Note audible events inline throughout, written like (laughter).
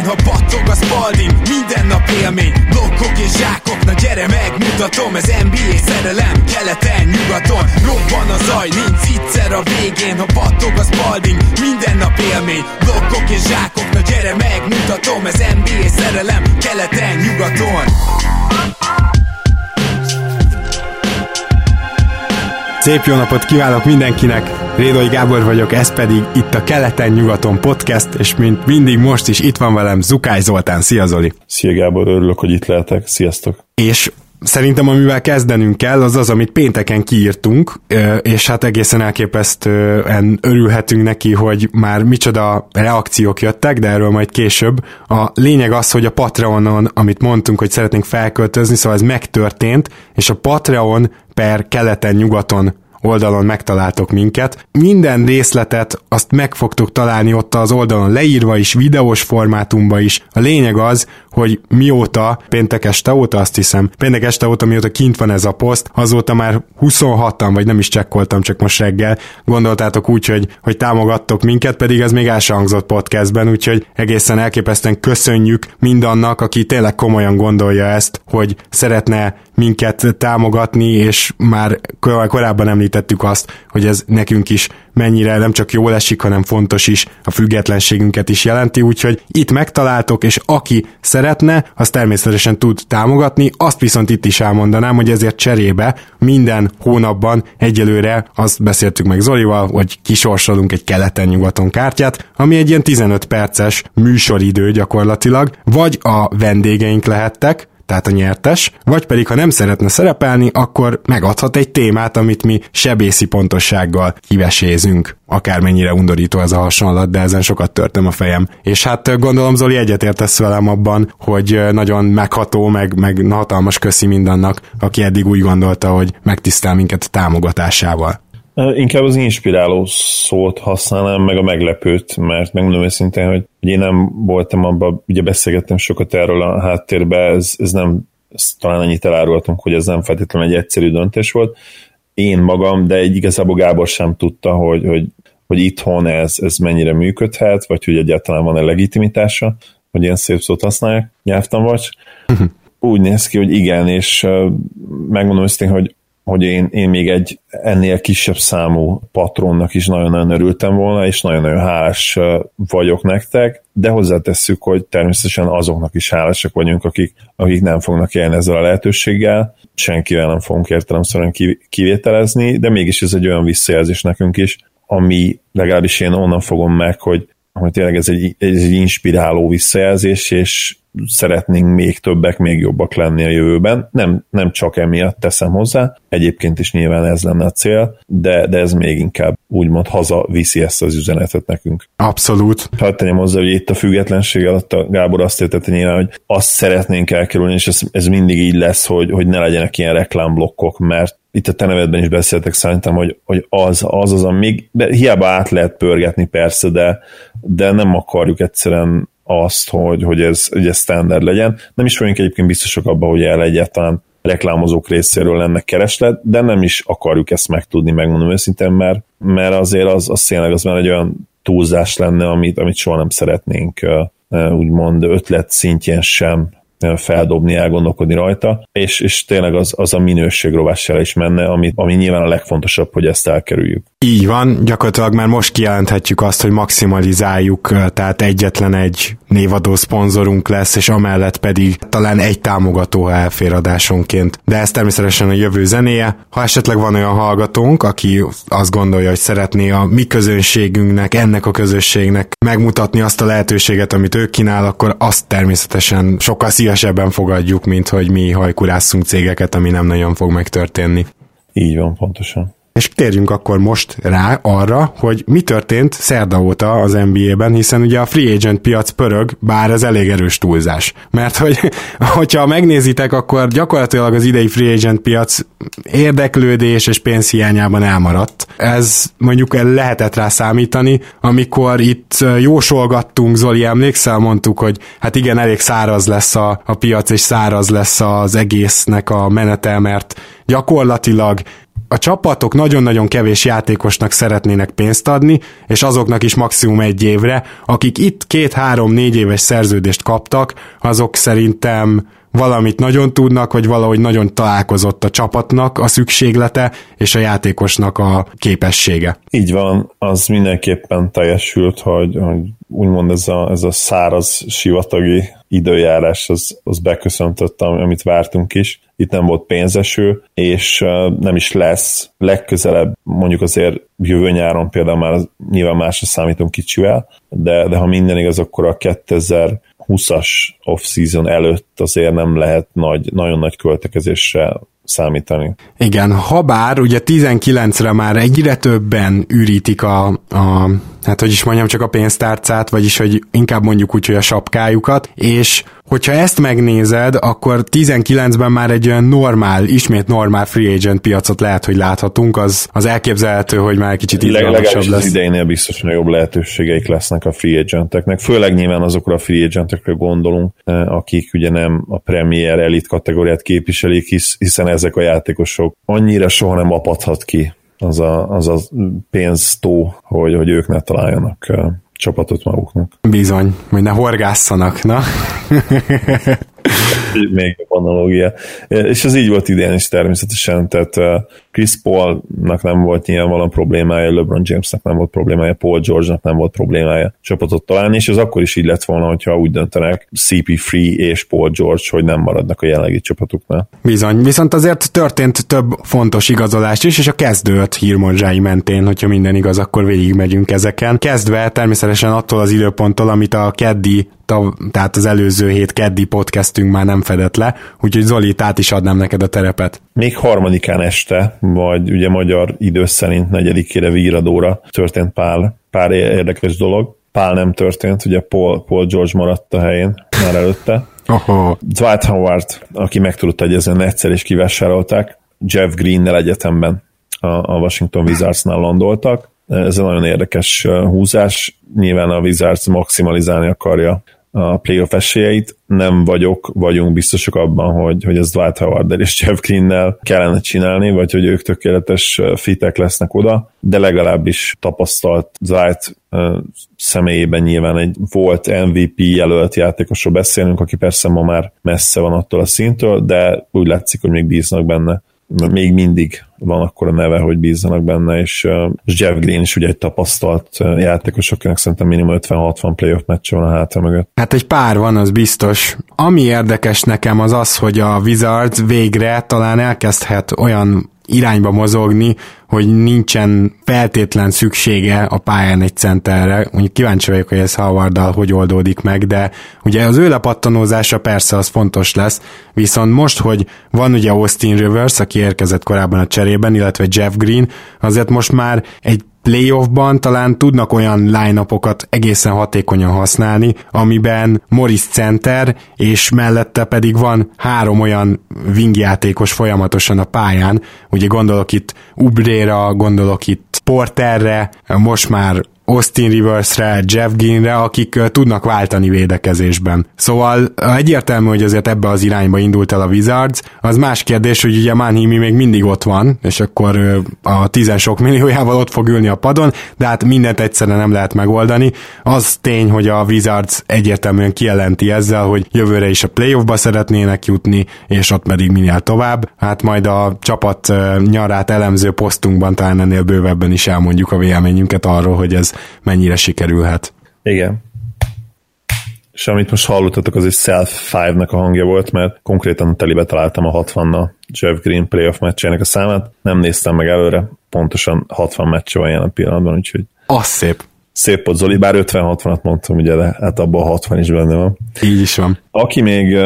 végén, ha battog a spalding Minden nap élmény, blokkok és zsákok Na gyere megmutatom, ez NBA szerelem Keleten, nyugaton, robban a zaj Nincs egyszer a végén, ha battog a spalding Minden nap élmény, blokkok és zsákok Na gyere megmutatom, ez NBA szerelem Keleten, nyugaton. Szép jó napot kívánok mindenkinek! Rédai Gábor vagyok, ez pedig itt a Keleten-nyugaton podcast, és mint mindig most is itt van velem Zukály Zoltán. Szia Zoli! Szia Gábor, örülök, hogy itt lehetek. Sziasztok! És Szerintem amivel kezdenünk kell, az az, amit pénteken kiírtunk, és hát egészen elképesztően örülhetünk neki, hogy már micsoda reakciók jöttek, de erről majd később. A lényeg az, hogy a Patreonon, amit mondtunk, hogy szeretnénk felköltözni, szóval ez megtörtént, és a Patreon per keleten-nyugaton oldalon megtaláltok minket. Minden részletet azt meg fogtok találni ott az oldalon leírva is, videós formátumban is. A lényeg az, hogy mióta, péntek este óta azt hiszem, péntek este óta mióta kint van ez a poszt, azóta már 26-an, vagy nem is csekkoltam, csak most reggel, gondoltátok úgy, hogy, hogy támogattok minket, pedig ez még el sem hangzott podcastben, úgyhogy egészen elképesztően köszönjük mindannak, aki tényleg komolyan gondolja ezt, hogy szeretne minket támogatni, és már korábban említettük azt, hogy ez nekünk is mennyire nem csak jól esik, hanem fontos is, a függetlenségünket is jelenti, úgyhogy itt megtaláltok, és aki szeretne, az természetesen tud támogatni, azt viszont itt is elmondanám, hogy ezért cserébe minden hónapban egyelőre azt beszéltük meg Zolival, hogy kisorsolunk egy keleten-nyugaton kártyát, ami egy ilyen 15 perces műsoridő gyakorlatilag, vagy a vendégeink lehettek, tehát a nyertes, vagy pedig ha nem szeretne szerepelni, akkor megadhat egy témát, amit mi sebészi pontossággal kivesézünk. Akármennyire undorító ez a hasonlat, de ezen sokat törtem a fejem. És hát gondolom Zoli egyetértesz velem abban, hogy nagyon megható, meg, meg hatalmas köszi mindannak, aki eddig úgy gondolta, hogy megtisztel minket támogatásával. Inkább az inspiráló szót használnám, meg a meglepőt, mert megmondom őszintén, hogy én nem voltam abban, ugye beszélgettem sokat erről a háttérbe, ez, ez nem, ezt talán annyit elárultunk, hogy ez nem feltétlenül egy egyszerű döntés volt. Én magam, de egy igazából Gábor sem tudta, hogy, hogy, hogy itthon ez, ez mennyire működhet, vagy hogy egyáltalán van-e legitimitása, hogy ilyen szép szót használják, nyelvtan vagy. (laughs) Úgy néz ki, hogy igen, és megmondom őszintén, hogy hogy én, én még egy ennél kisebb számú patronnak is nagyon-nagyon örültem volna, és nagyon-nagyon hálás vagyok nektek, de hozzátesszük, hogy természetesen azoknak is hálásak vagyunk, akik, akik nem fognak élni ezzel a lehetőséggel, senkivel nem fogunk értelemszerűen kivételezni, de mégis ez egy olyan visszajelzés nekünk is, ami legalábbis én onnan fogom meg, hogy, hogy tényleg ez egy, ez egy inspiráló visszajelzés, és szeretnénk még többek, még jobbak lenni a jövőben. Nem, nem csak emiatt teszem hozzá, egyébként is nyilván ez lenne a cél, de, de ez még inkább úgymond haza viszi ezt az üzenetet nekünk. Abszolút. Hát tegyem hozzá, hogy itt a függetlenség alatt a Gábor azt értette nyilván, hogy azt szeretnénk elkerülni, és ez, ez mindig így lesz, hogy, hogy ne legyenek ilyen reklámblokkok, mert itt a te nevedben is beszéltek szerintem, hogy, hogy az, az az, amíg, de hiába át lehet pörgetni persze, de, de nem akarjuk egyszerűen azt, hogy, hogy, ez, hogy ez standard legyen. Nem is vagyunk egyébként biztosak abban, hogy el egyáltalán reklámozók részéről lenne kereslet, de nem is akarjuk ezt megtudni, megmondom őszintén, mert, mert azért az, az tényleg az már egy olyan túlzás lenne, amit, amit soha nem szeretnénk úgymond ötlet szintjén sem feldobni, elgondolkodni rajta, és, és tényleg az, az a minőség rovására is menne, ami, ami nyilván a legfontosabb, hogy ezt elkerüljük. Így van, gyakorlatilag már most kijelenthetjük azt, hogy maximalizáljuk, tehát egyetlen egy névadó szponzorunk lesz, és amellett pedig talán egy támogató, elfér adásonként. De ez természetesen a jövő zenéje. Ha esetleg van olyan hallgatónk, aki azt gondolja, hogy szeretné a mi közönségünknek, ennek a közösségnek megmutatni azt a lehetőséget, amit ők kínál, akkor azt természetesen sokkal szívesebben fogadjuk, mint hogy mi hajkurásszunk cégeket, ami nem nagyon fog megtörténni. Így van, pontosan. És térjünk akkor most rá arra, hogy mi történt szerda óta az NBA-ben, hiszen ugye a free agent piac pörög, bár ez elég erős túlzás. Mert hogy, (laughs) hogyha megnézitek, akkor gyakorlatilag az idei free agent piac érdeklődés és pénzhiányában elmaradt. Ez mondjuk lehetett rá számítani, amikor itt jósolgattunk, Zoli, emlékszel, mondtuk, hogy hát igen, elég száraz lesz a, a piac, és száraz lesz az egésznek a menete, mert gyakorlatilag a csapatok nagyon-nagyon kevés játékosnak szeretnének pénzt adni, és azoknak is maximum egy évre, akik itt két-három-négy éves szerződést kaptak, azok szerintem valamit nagyon tudnak, vagy valahogy nagyon találkozott a csapatnak a szükséglete, és a játékosnak a képessége. Így van, az mindenképpen teljesült, hogy, hogy úgymond ez a, ez a száraz sivatagi időjárás az, az beköszöntött, amit vártunk is. Itt nem volt pénzeső, és nem is lesz legközelebb, mondjuk azért jövő nyáron például már nyilván másra számítunk kicsivel, de, de ha minden igaz, akkor a 2020-as off-season előtt azért nem lehet nagy, nagyon nagy költekezésre számítani. Igen, ha bár ugye 19-re már egyre többen ürítik a, a hát hogy is mondjam, csak a pénztárcát, vagyis hogy inkább mondjuk úgy, hogy a sapkájukat, és hogyha ezt megnézed, akkor 19-ben már egy olyan normál, ismét normál free agent piacot lehet, hogy láthatunk, az, az elképzelhető, hogy már kicsit izgalmasabb lesz. az idejénél biztos, hogy jobb lehetőségeik lesznek a free agenteknek, főleg nyilván azokra a free agentekre gondolunk, eh, akik ugye nem a Premier elit kategóriát képviselik, hisz, hiszen ezek a játékosok annyira soha nem apadhat ki az a, az a pénztó, hogy, hogy ők ne találjanak csapatot maguknak. Bizony, hogy ne horgásszanak, na. (laughs) (laughs) Még a analógia. És ez így volt idén is természetesen, tehát Chris Paulnak nem volt nyilvánvalóan problémája, LeBron Jamesnek nem volt problémája, Paul George-nak nem volt problémája csapatot találni, és ez akkor is így lett volna, hogyha úgy döntenek CP3 és Paul George, hogy nem maradnak a jelenlegi csapatuknál. Bizony, viszont azért történt több fontos igazolás is, és a kezdőt hírmorzsái mentén, hogyha minden igaz, akkor végigmegyünk ezeken. Kezdve természetesen attól az időponttól, amit a keddi tehát az előző hét keddi podcastünk már nem fedett le, úgyhogy Zoli, át is adnám neked a terepet. Még harmadikán este, vagy ugye magyar idő szerint negyedikére víradóra történt pár, pár érdekes dolog. Pál nem történt, ugye Paul, Paul George maradt a helyén már előtte. Oho. Dwight Howard, aki meg tudott egyezni egyszer is kivásárolták, Jeff Greennel egyetemben a, a Washington Wizardsnál landoltak. Ez egy nagyon érdekes húzás. Nyilván a Wizards maximalizálni akarja a playoff esélyeit. Nem vagyok, vagyunk biztosak abban, hogy, hogy ez Dwight howard és Jeff Green-nel kellene csinálni, vagy hogy ők tökéletes fitek lesznek oda, de legalábbis tapasztalt Dwight személyében nyilván egy volt MVP jelölt játékosról beszélünk, aki persze ma már messze van attól a szintől, de úgy látszik, hogy még bíznak benne még mindig van akkor a neve, hogy bízzanak benne, és, Jeff Green is ugye egy tapasztalt játékos, akinek szerintem minimum 50-60 playoff meccse van a hátra mögött. Hát egy pár van, az biztos. Ami érdekes nekem az az, hogy a Wizards végre talán elkezdhet olyan irányba mozogni, hogy nincsen feltétlen szüksége a pályán egy centerre. Mondjuk kíváncsi vagyok, hogy ez Howarddal hogy oldódik meg, de ugye az ő lepattanózása persze az fontos lesz, viszont most, hogy van ugye Austin Rivers, aki érkezett korábban a cserében, illetve Jeff Green, azért most már egy playoffban talán tudnak olyan line egészen hatékonyan használni, amiben Morris center, és mellette pedig van három olyan wingjátékos folyamatosan a pályán, ugye gondolok itt Ubréra, gondolok itt Porterre, most már Austin Riversre, Jeff Greenre, akik tudnak váltani védekezésben. Szóval egyértelmű, hogy azért ebbe az irányba indult el a Wizards. Az más kérdés, hogy ugye Manhimi még mindig ott van, és akkor a tizen sok milliójával ott fog ülni a padon, de hát mindent egyszerűen nem lehet megoldani. Az tény, hogy a Wizards egyértelműen kijelenti ezzel, hogy jövőre is a playoffba szeretnének jutni, és ott pedig minél tovább. Hát majd a csapat nyarát elemző posztunkban talán ennél bővebben is elmondjuk a véleményünket arról, hogy ez mennyire sikerülhet. Igen. És amit most hallottatok, az egy Self 5-nek a hangja volt, mert konkrétan telibe találtam a 60-nal Jeff Green playoff meccsének a számát. Nem néztem meg előre, pontosan 60 meccse van jelen pillanatban, úgyhogy... Az szép. Szép volt Zoli, bár 50-60-at mondtam, ugye, de hát abban a 60 is benne van. Így is van. Aki még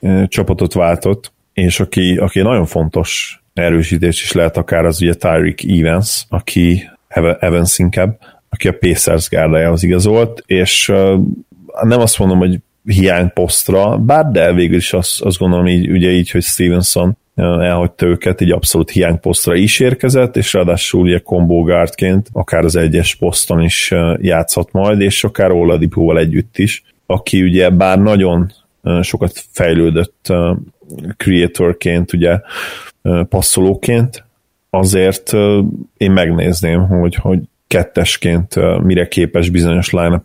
uh, csapatot váltott, és aki, aki nagyon fontos erősítés is lehet akár, az ugye Tyreek Evans, aki Evans inkább, aki a Pacers gárdájához igazolt, és nem azt mondom, hogy hiányposztra, bár de végül is azt, azt gondolom így, ugye így, hogy Stevenson elhagyta őket, így abszolút hiányposztra is érkezett, és ráadásul ugye combo guardként akár az egyes poszton is játszhat majd, és akár Oladipóval együtt is, aki ugye bár nagyon sokat fejlődött creatorként, ugye passzolóként, azért én megnézném, hogy, hogy kettesként mire képes bizonyos line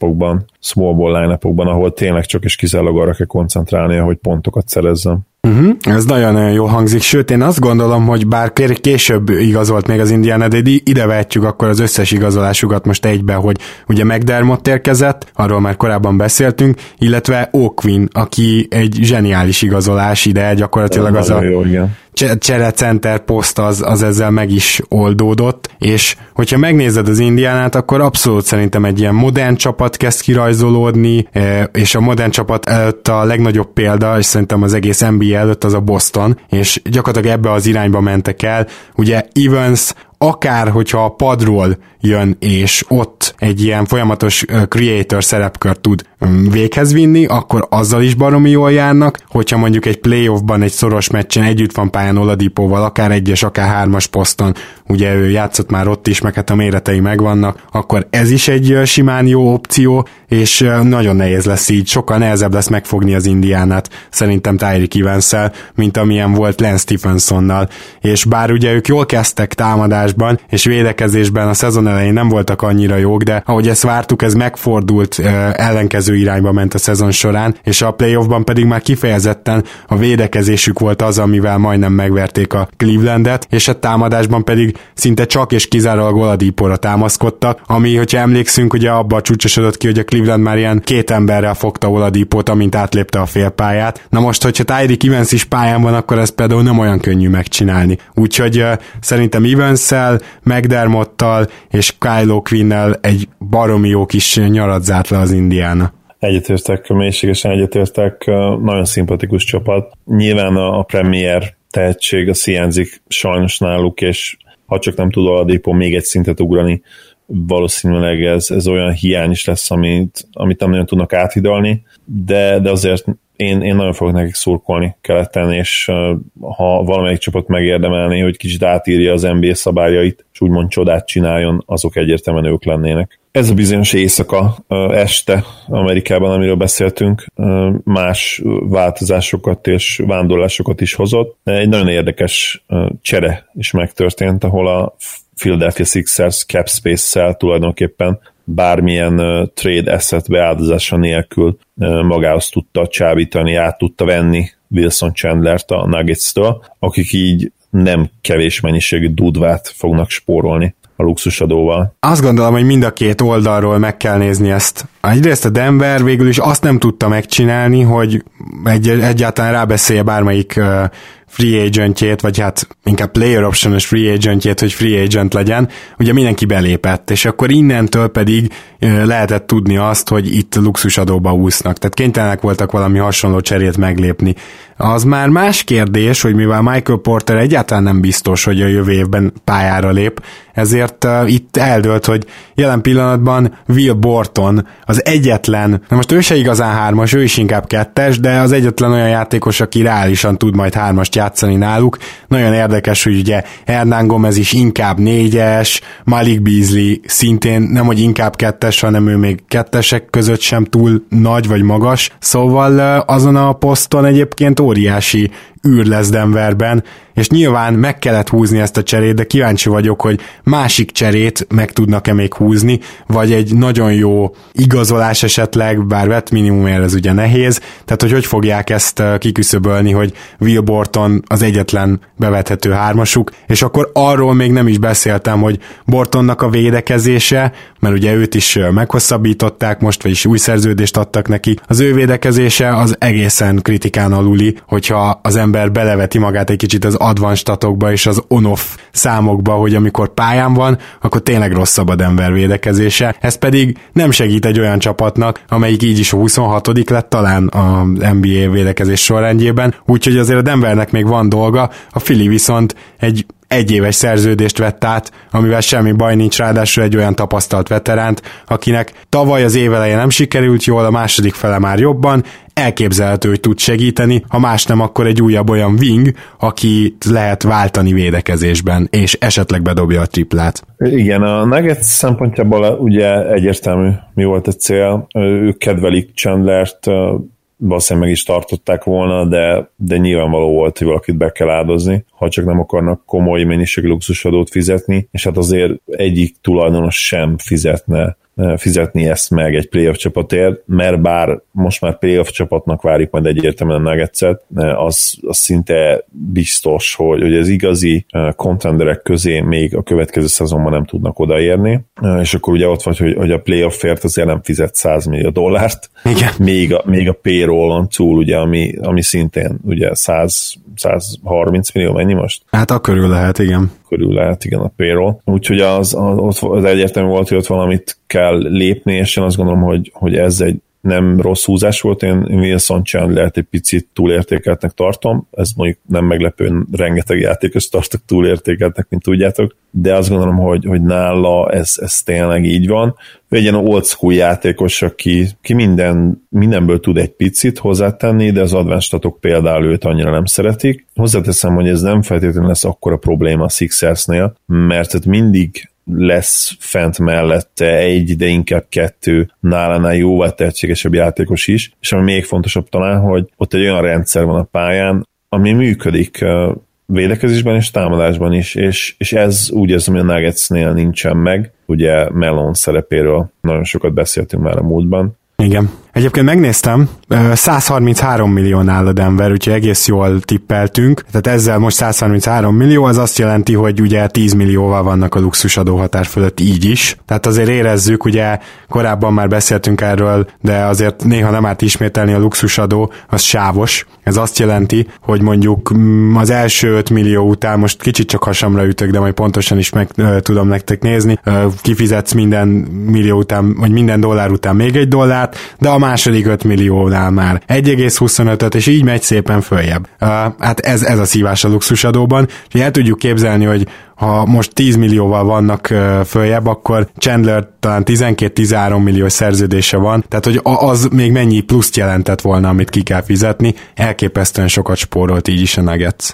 small ball line ahol tényleg csak és kizárólag arra kell koncentrálnia, hogy pontokat szerezzem. Uh-huh, ez nagyon-nagyon jó hangzik, sőt én azt gondolom, hogy bár később igazolt még az Indiana, de ide vehetjük akkor az összes igazolásukat most egybe, hogy ugye McDermott érkezett, arról már korábban beszéltünk, illetve Oakwin, aki egy zseniális igazolás ide, gyakorlatilag az a... Jó, igen cserecenter poszt az, az ezzel meg is oldódott, és hogyha megnézed az Indiánát, akkor abszolút szerintem egy ilyen modern csapat kezd kirajzolódni, e, és a modern csapat előtt a legnagyobb példa, és szerintem az egész NBA előtt az a Boston, és gyakorlatilag ebbe az irányba mentek el. Ugye Evans akár hogyha a padról jön, és ott egy ilyen folyamatos creator szerepkört tud véghez vinni, akkor azzal is baromi jól járnak, hogyha mondjuk egy playoffban, egy szoros meccsen együtt van pályán Oladipóval, akár egyes, akár hármas poszton, ugye ő játszott már ott is, meg hát a méretei megvannak, akkor ez is egy simán jó opció, és nagyon nehéz lesz így, sokkal nehezebb lesz megfogni az Indiánát, szerintem Tyreek evans mint amilyen volt Lance Stephensonnal, és bár ugye ők jól kezdtek támadásban, és védekezésben a szezon elején nem voltak annyira jók, de ahogy ezt vártuk, ez megfordult, ellenkező irányba ment a szezon során, és a playoffban pedig már kifejezetten a védekezésük volt az, amivel majdnem megverték a Clevelandet, és a támadásban pedig szinte csak és kizárólag Oladipóra támaszkodtak, ami, hogyha emlékszünk, ugye abba csúcsosodott ki, hogy a Cleveland már ilyen két emberrel fogta Oladipót, amint átlépte a félpályát. Na most, hogyha Tyreek Evans is pályán van, akkor ez például nem olyan könnyű megcsinálni. Úgyhogy uh, szerintem Evans-szel, McDermottal és Kylo Quinnel egy baromi jó kis nyarat zárt le az Indiana. Egyetértek, mélységesen egyetértek, nagyon szimpatikus csapat. Nyilván a Premier tehetség, a hiányzik sajnos náluk, és ha csak nem tud Aladépó még egy szintet ugrani, valószínűleg ez, ez olyan hiány is lesz, amit, amit nem nagyon tudnak áthidalni, de, de azért én, én nagyon fogok nekik szurkolni keleten, és ha valamelyik csapat megérdemelni, hogy kicsit átírja az NBA szabályait, és úgymond csodát csináljon, azok egyértelműen ők lennének. Ez a bizonyos éjszaka, este Amerikában, amiről beszéltünk, más változásokat és vándorlásokat is hozott. Egy nagyon érdekes csere is megtörtént, ahol a Philadelphia Sixers cap space-szel tulajdonképpen bármilyen trade asset beáldozása nélkül magához tudta csábítani, át tudta venni Wilson Chandlert a Nuggets-től, akik így nem kevés mennyiségű dudvát fognak spórolni a luxusadóval. Azt gondolom, hogy mind a két oldalról meg kell nézni ezt. Egyrészt a Denver végül is azt nem tudta megcsinálni, hogy egy, egyáltalán rábeszélje bármelyik free agentjét, vagy hát inkább player optionos free agentjét, hogy free agent legyen, ugye mindenki belépett, és akkor innentől pedig lehetett tudni azt, hogy itt luxusadóba úsznak, tehát kénytelenek voltak valami hasonló cserét meglépni. Az már más kérdés, hogy mivel Michael Porter egyáltalán nem biztos, hogy a jövő évben pályára lép, ezért uh, itt eldőlt, hogy jelen pillanatban Will Borton az egyetlen, na most ő se igazán hármas, ő is inkább kettes, de az egyetlen olyan játékos, aki reálisan tud majd hármast játszani náluk. Nagyon érdekes, hogy ugye Hernán Gomez is inkább négyes, Malik Beasley szintén nem, hogy inkább kettes, hanem ő még kettesek között sem túl nagy vagy magas. Szóval azon a poszton egyébként óriási űr lesz Denverben, és nyilván meg kellett húzni ezt a cserét, de kíváncsi vagyok, hogy másik cserét meg tudnak-e még húzni, vagy egy nagyon jó igazolás esetleg, bár vett minimumért ez ugye nehéz, tehát hogy hogy fogják ezt kiküszöbölni, hogy Will Borton az egyetlen bevethető hármasuk, és akkor arról még nem is beszéltem, hogy Bortonnak a védekezése, mert ugye őt is meghosszabbították most, vagyis új szerződést adtak neki, az ő védekezése az egészen kritikán aluli, hogyha az ember beleveti magát egy kicsit az advanced statokba és az on-off számokba, hogy amikor pályán van, akkor tényleg rosszabb a Denver védekezése. Ez pedig nem segít egy olyan csapatnak, amelyik így is a 26 lett talán a NBA védekezés sorrendjében, úgyhogy azért a Denvernek még van dolga, a Fili viszont egy egyéves szerződést vett át, amivel semmi baj nincs, ráadásul egy olyan tapasztalt veteránt, akinek tavaly az éveleje nem sikerült jól, a második fele már jobban, elképzelhető, hogy tud segíteni, ha más nem, akkor egy újabb olyan wing, aki lehet váltani védekezésben, és esetleg bedobja a triplát. Igen, a Nuggets szempontjából ugye egyértelmű mi volt a cél. Ők kedvelik Chandlert, valószínűleg meg is tartották volna, de, de nyilvánvaló volt, hogy valakit be kell áldozni, ha csak nem akarnak komoly mennyiségű luxusadót fizetni, és hát azért egyik tulajdonos sem fizetne fizetni ezt meg egy playoff csapatért, mert bár most már playoff csapatnak várjuk majd egyértelműen Nuggetset, az, az szinte biztos, hogy, hogy az igazi contenderek közé még a következő szezonban nem tudnak odaérni, és akkor ugye ott vagy, hogy, hogy a playoffért azért nem fizet 100 millió dollárt, Igen. Még, a, még a payroll-on túl, ugye, ami, ami szintén ugye 100, 130 millió, mennyi most? Hát a körül lehet, igen körül lehet, igen, a payroll. Úgyhogy az, az, az, egyértelmű volt, hogy ott valamit kell lépni, és én azt gondolom, hogy, hogy ez egy nem rossz húzás volt, én Wilson lehet egy picit túlértékeltnek tartom, ez mondjuk nem meglepő, rengeteg játékos tartok túlértékeltnek, mint tudjátok, de azt gondolom, hogy, hogy nála ez, ez tényleg így van. Ő egy ilyen old school játékos, aki, ki minden, mindenből tud egy picit hozzátenni, de az advanced például őt annyira nem szeretik. Hozzáteszem, hogy ez nem feltétlenül lesz akkora probléma a Sixersnél, mert mindig lesz fent mellette egy, de inkább kettő nálánál jóval tehetségesebb játékos is, és ami még fontosabb talán, hogy ott egy olyan rendszer van a pályán, ami működik védekezésben és támadásban is, és, és ez úgy érzem, hogy a Nuggetsnél nincsen meg, ugye Melon szerepéről nagyon sokat beszéltünk már a múltban. Igen. Egyébként megnéztem, 133 millió áll a Denver, úgyhogy egész jól tippeltünk. Tehát ezzel most 133 millió, az azt jelenti, hogy ugye 10 millióval vannak a luxus adóhatár fölött így is. Tehát azért érezzük, ugye korábban már beszéltünk erről, de azért néha nem árt ismételni a luxusadó, az sávos. Ez azt jelenti, hogy mondjuk mm, az első 5 millió után, most kicsit csak hasamra ütök, de majd pontosan is meg tudom nektek nézni, kifizetsz minden millió után, vagy minden dollár után még egy dollárt, de a második 5 milliónál már. 1,25-öt, és így megy szépen följebb. Uh, hát ez, ez a szívás a luxusadóban, és el tudjuk képzelni, hogy ha most 10 millióval vannak följebb, akkor Chandler talán 12-13 millió szerződése van, tehát hogy az még mennyi pluszt jelentett volna, amit ki kell fizetni, elképesztően sokat spórolt így is a Nuggets.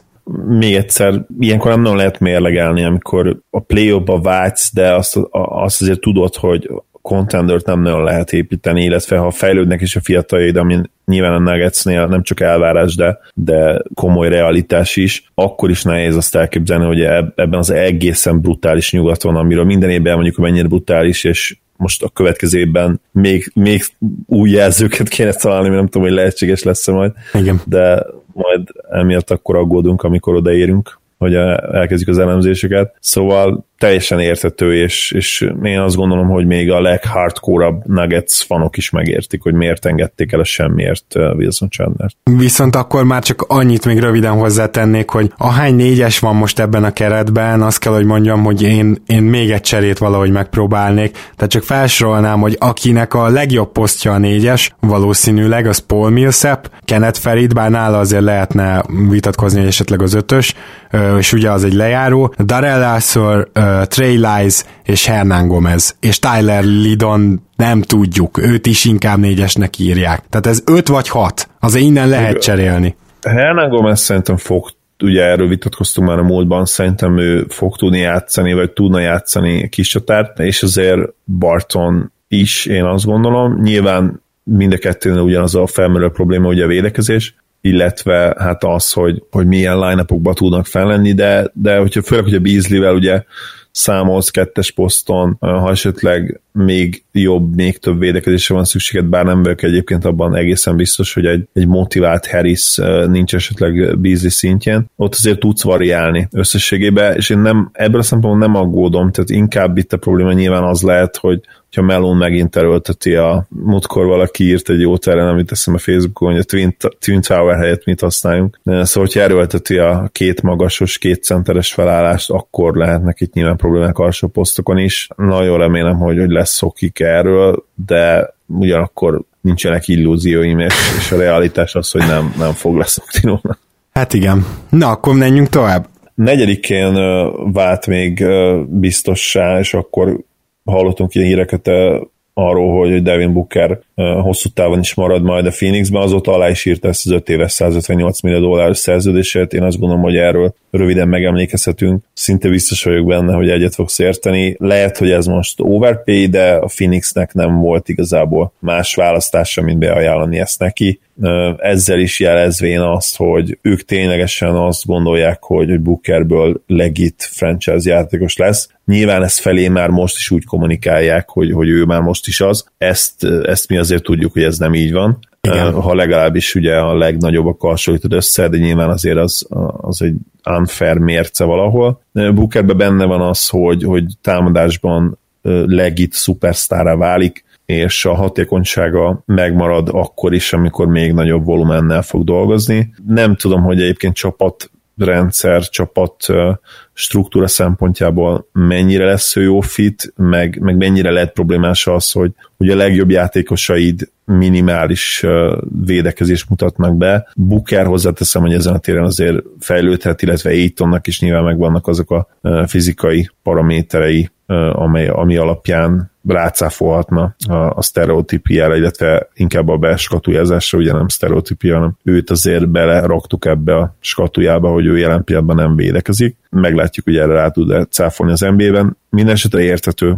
Még egyszer, ilyenkor nem nagyon lehet mérlegelni, amikor a play vágysz, de azt, azt azért tudod, hogy contendert nem nagyon lehet építeni, illetve ha fejlődnek is a fiataljaid, ami nyilván a Nuggetsnél nem csak elvárás, de, de komoly realitás is, akkor is nehéz azt elképzelni, hogy ebben az egészen brutális nyugaton, amiről minden évben mondjuk, hogy mennyire brutális, és most a következő évben még, még új jelzőket kéne találni, mert nem tudom, hogy lehetséges lesz-e majd. Igen. De majd emiatt akkor aggódunk, amikor odaérünk, hogy elkezdjük az elemzéseket. Szóval teljesen értető, és, és én azt gondolom, hogy még a leghardcore Nuggets fanok is megértik, hogy miért engedték el a semmiért uh, Wilson chandler Viszont akkor már csak annyit még röviden hozzátennék, hogy ahány négyes van most ebben a keretben, azt kell, hogy mondjam, hogy én, én még egy cserét valahogy megpróbálnék. Tehát csak felsorolnám, hogy akinek a legjobb posztja a négyes, valószínűleg az Paul Millsap, Kenneth Ferid, bár nála azért lehetne vitatkozni, hogy esetleg az ötös, és ugye az egy lejáró. Darrell Arthur, Trey Lies és Hernán Gomez, és Tyler Lidon nem tudjuk, őt is inkább négyesnek írják. Tehát ez öt vagy hat, azért innen lehet cserélni. Hernán Gomez szerintem fog ugye erről vitatkoztunk már a múltban, szerintem ő fog tudni játszani, vagy tudna játszani kis csatárt, és azért Barton is, én azt gondolom. Nyilván mind a kettőnél ugyanaz a felmerülő probléma, ugye a védekezés, illetve hát az, hogy, hogy milyen line tudnak fellenni, de, de hogyha főleg, hogy a Beasley-vel ugye számolsz kettes poszton, ha esetleg még jobb, még több védekezésre van szükséged, bár nem vagyok egyébként abban egészen biztos, hogy egy, egy motivált Harris nincs esetleg Beasley szintjén, ott azért tudsz variálni összességében, és én nem, ebből a szempontból nem aggódom, tehát inkább itt a probléma nyilván az lehet, hogy hogyha Melon megint erőlteti a múltkor valaki írt egy jót erre, amit teszem a Facebookon, hogy a Twin, Twin Tower helyett mit használjunk. Szóval, hogyha erőlteti a két magasos, két centeres felállást, akkor lehetnek itt nyilván problémák alsó posztokon is. Nagyon remélem, hogy, hogy lesz szokik erről, de ugyanakkor nincsenek illúzióim, és, és a realitás az, hogy nem, nem fog leszokni róla. Hát igen. Na, akkor menjünk tovább. Negyedikén vált még biztossá, és akkor hallottunk ilyen híreket arról, hogy Devin Booker hosszú távon is marad majd a Phoenixben, azóta alá is írta ezt az 5 éves 158 millió dolláros szerződését, én azt gondolom, hogy erről röviden megemlékezhetünk, szinte biztos vagyok benne, hogy egyet fogsz érteni. Lehet, hogy ez most overpay, de a Phoenixnek nem volt igazából más választása, mint beajánlani ezt neki ezzel is jelezvén azt, hogy ők ténylegesen azt gondolják, hogy, hogy Bookerből legit franchise játékos lesz. Nyilván ezt felé már most is úgy kommunikálják, hogy, hogy ő már most is az. Ezt, ezt mi azért tudjuk, hogy ez nem így van. Igen. Ha legalábbis ugye a legnagyobb hasonlítod össze, de nyilván azért az, az egy unfair mérce valahol. Bookerben benne van az, hogy, hogy támadásban legit szupersztára válik, és a hatékonysága megmarad akkor is, amikor még nagyobb volumennel fog dolgozni. Nem tudom, hogy egyébként csapat rendszer, csapat struktúra szempontjából mennyire lesz ő jó fit, meg, meg mennyire lehet problémás az, hogy, hogy a legjobb játékosaid minimális védekezést mutatnak be. Booker hozzáteszem, hogy ezen a téren azért fejlődhet, illetve Aitonnak is nyilván megvannak azok a fizikai paraméterei, amely, ami alapján rácáfolhatna a, a sztereotípiára, illetve inkább a beskatujázásra, ugye nem sztereotípia, hanem őt azért beleraktuk ebbe a skatujába, hogy ő jelen pillanatban nem védekezik. Meglátjuk, hogy erre rá tud cáfolni az NBA-ben. Minden esetre érthető,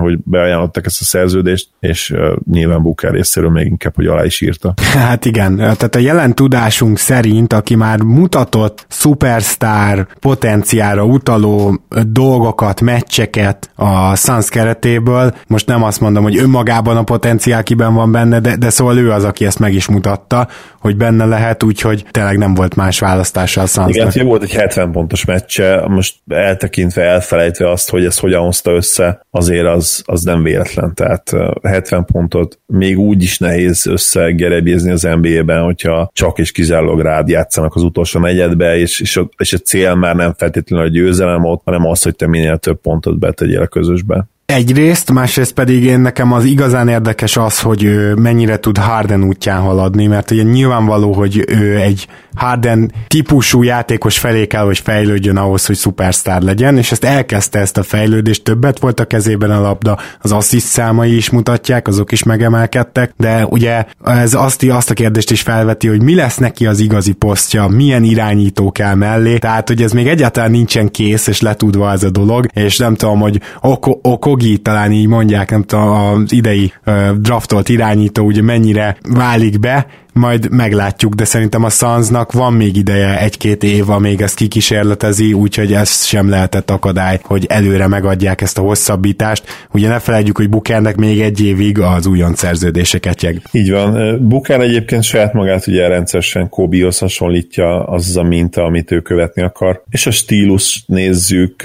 hogy beajánlották ezt a szerződést, és nyilván Booker részéről még inkább, hogy alá is írta. Hát igen, tehát a jelen tudásunk szerint, aki már mutatott szupersztár potenciára utaló dolgokat, meccseket a Suns keretéből, most nem azt mondom, hogy önmagában a potenciál kiben van benne, de, de szóval ő az, aki ezt meg is mutatta, hogy benne lehet, úgyhogy tényleg nem volt más választása a Sunsnak. Igen, volt egy 70 pontos meccse, most eltekintve, elfelejtve azt, hogy ez hogyan hozta össze, azért az, az nem véletlen. Tehát 70 pontot még úgy is nehéz összegerebézni az NBA-ben, hogyha csak és kizárólag rád játszanak az utolsó negyedbe, és, és, a, és a cél már nem feltétlenül a győzelem ott, hanem az, hogy te minél több pontot betegyél a közösbe. Egyrészt, másrészt pedig én nekem az igazán érdekes az, hogy ő mennyire tud Harden útján haladni, mert ugye nyilvánvaló, hogy ő egy Harden típusú játékos felé kell, hogy fejlődjön ahhoz, hogy szupersztár legyen, és ezt elkezdte ezt a fejlődést, többet volt a kezében a labda, az assziszt számai is mutatják, azok is megemelkedtek, de ugye ez azt, azt a kérdést is felveti, hogy mi lesz neki az igazi posztja, milyen irányító kell mellé, tehát hogy ez még egyáltalán nincsen kész, és letudva ez a dolog, és nem tudom, hogy Oko, Okogi talán így mondják, nem tudom, az idei draftolt irányító ugye mennyire válik be, majd meglátjuk, de szerintem a Sunsnak van még ideje egy-két év, amíg ezt kikísérletezi, úgyhogy ez sem lehetett akadály, hogy előre megadják ezt a hosszabbítást. Ugye ne felejtjük, hogy Bukernek még egy évig az újon szerződéseket jeg. Így van. Buker egyébként saját magát ugye rendszeresen Kobihoz hasonlítja, az a minta, amit ő követni akar. És a stílus nézzük,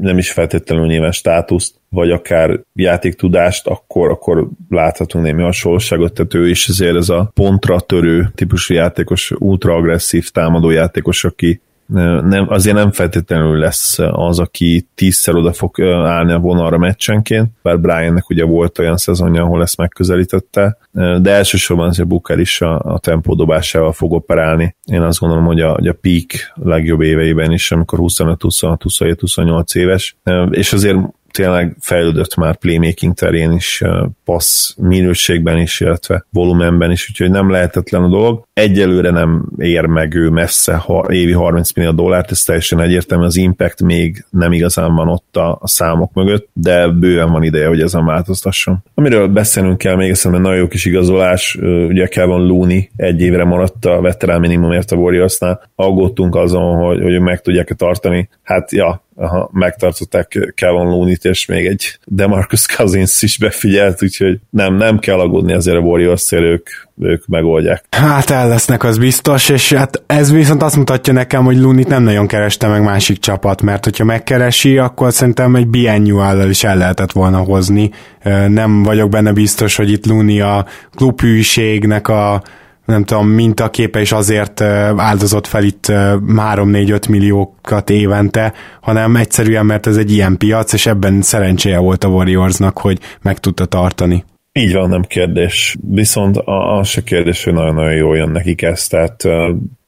nem is feltétlenül nyilván státuszt, vagy akár játéktudást, akkor, akkor láthatunk némi hasonlóságot, tehát ő is azért ez a pontra törő típusú játékos, ultra agresszív támadó játékos, aki nem, azért nem feltétlenül lesz az, aki tízszer oda fog állni a vonalra meccsenként, bár Briannek ugye volt olyan szezonja, ahol ezt megközelítette, de elsősorban azért Booker is a, a tempódobásával fog operálni. Én azt gondolom, hogy a, hogy a peak legjobb éveiben is, amikor 25, 26, 27, 28 éves, és azért tényleg fejlődött már playmaking terén is, passz minőségben is, illetve volumenben is, úgyhogy nem lehetetlen a dolog. Egyelőre nem ér meg ő messze ha, évi 30 millió dollárt, ez teljesen egyértelmű, az impact még nem igazán van ott a, számok mögött, de bőven van ideje, hogy ezen változtasson. Amiről beszélnünk kell még, szerintem nagyon jó kis igazolás, ugye Kevin Looney egy évre maradt a veterán minimumért a Warriorsnál, aggódtunk azon, hogy, hogy meg tudják-e tartani. Hát ja, aha, megtartották Kevin Looney-t, és még egy Demarcus Cousins is befigyelt, úgyhogy nem, nem kell aggódni azért a warriors ők, ők megoldják. Hát el lesznek, az biztos, és hát ez viszont azt mutatja nekem, hogy Looney-t nem nagyon kereste meg másik csapat, mert hogyha megkeresi, akkor szerintem egy Biennial is el lehetett volna hozni. Nem vagyok benne biztos, hogy itt Looney a klubhűségnek a nem tudom, mintaképe is azért áldozott fel itt 3-4-5 milliókat évente, hanem egyszerűen, mert ez egy ilyen piac, és ebben szerencséje volt a Warriorsnak, hogy meg tudta tartani. Így van, nem kérdés. Viszont az se kérdés, hogy nagyon-nagyon jól jön nekik ez, tehát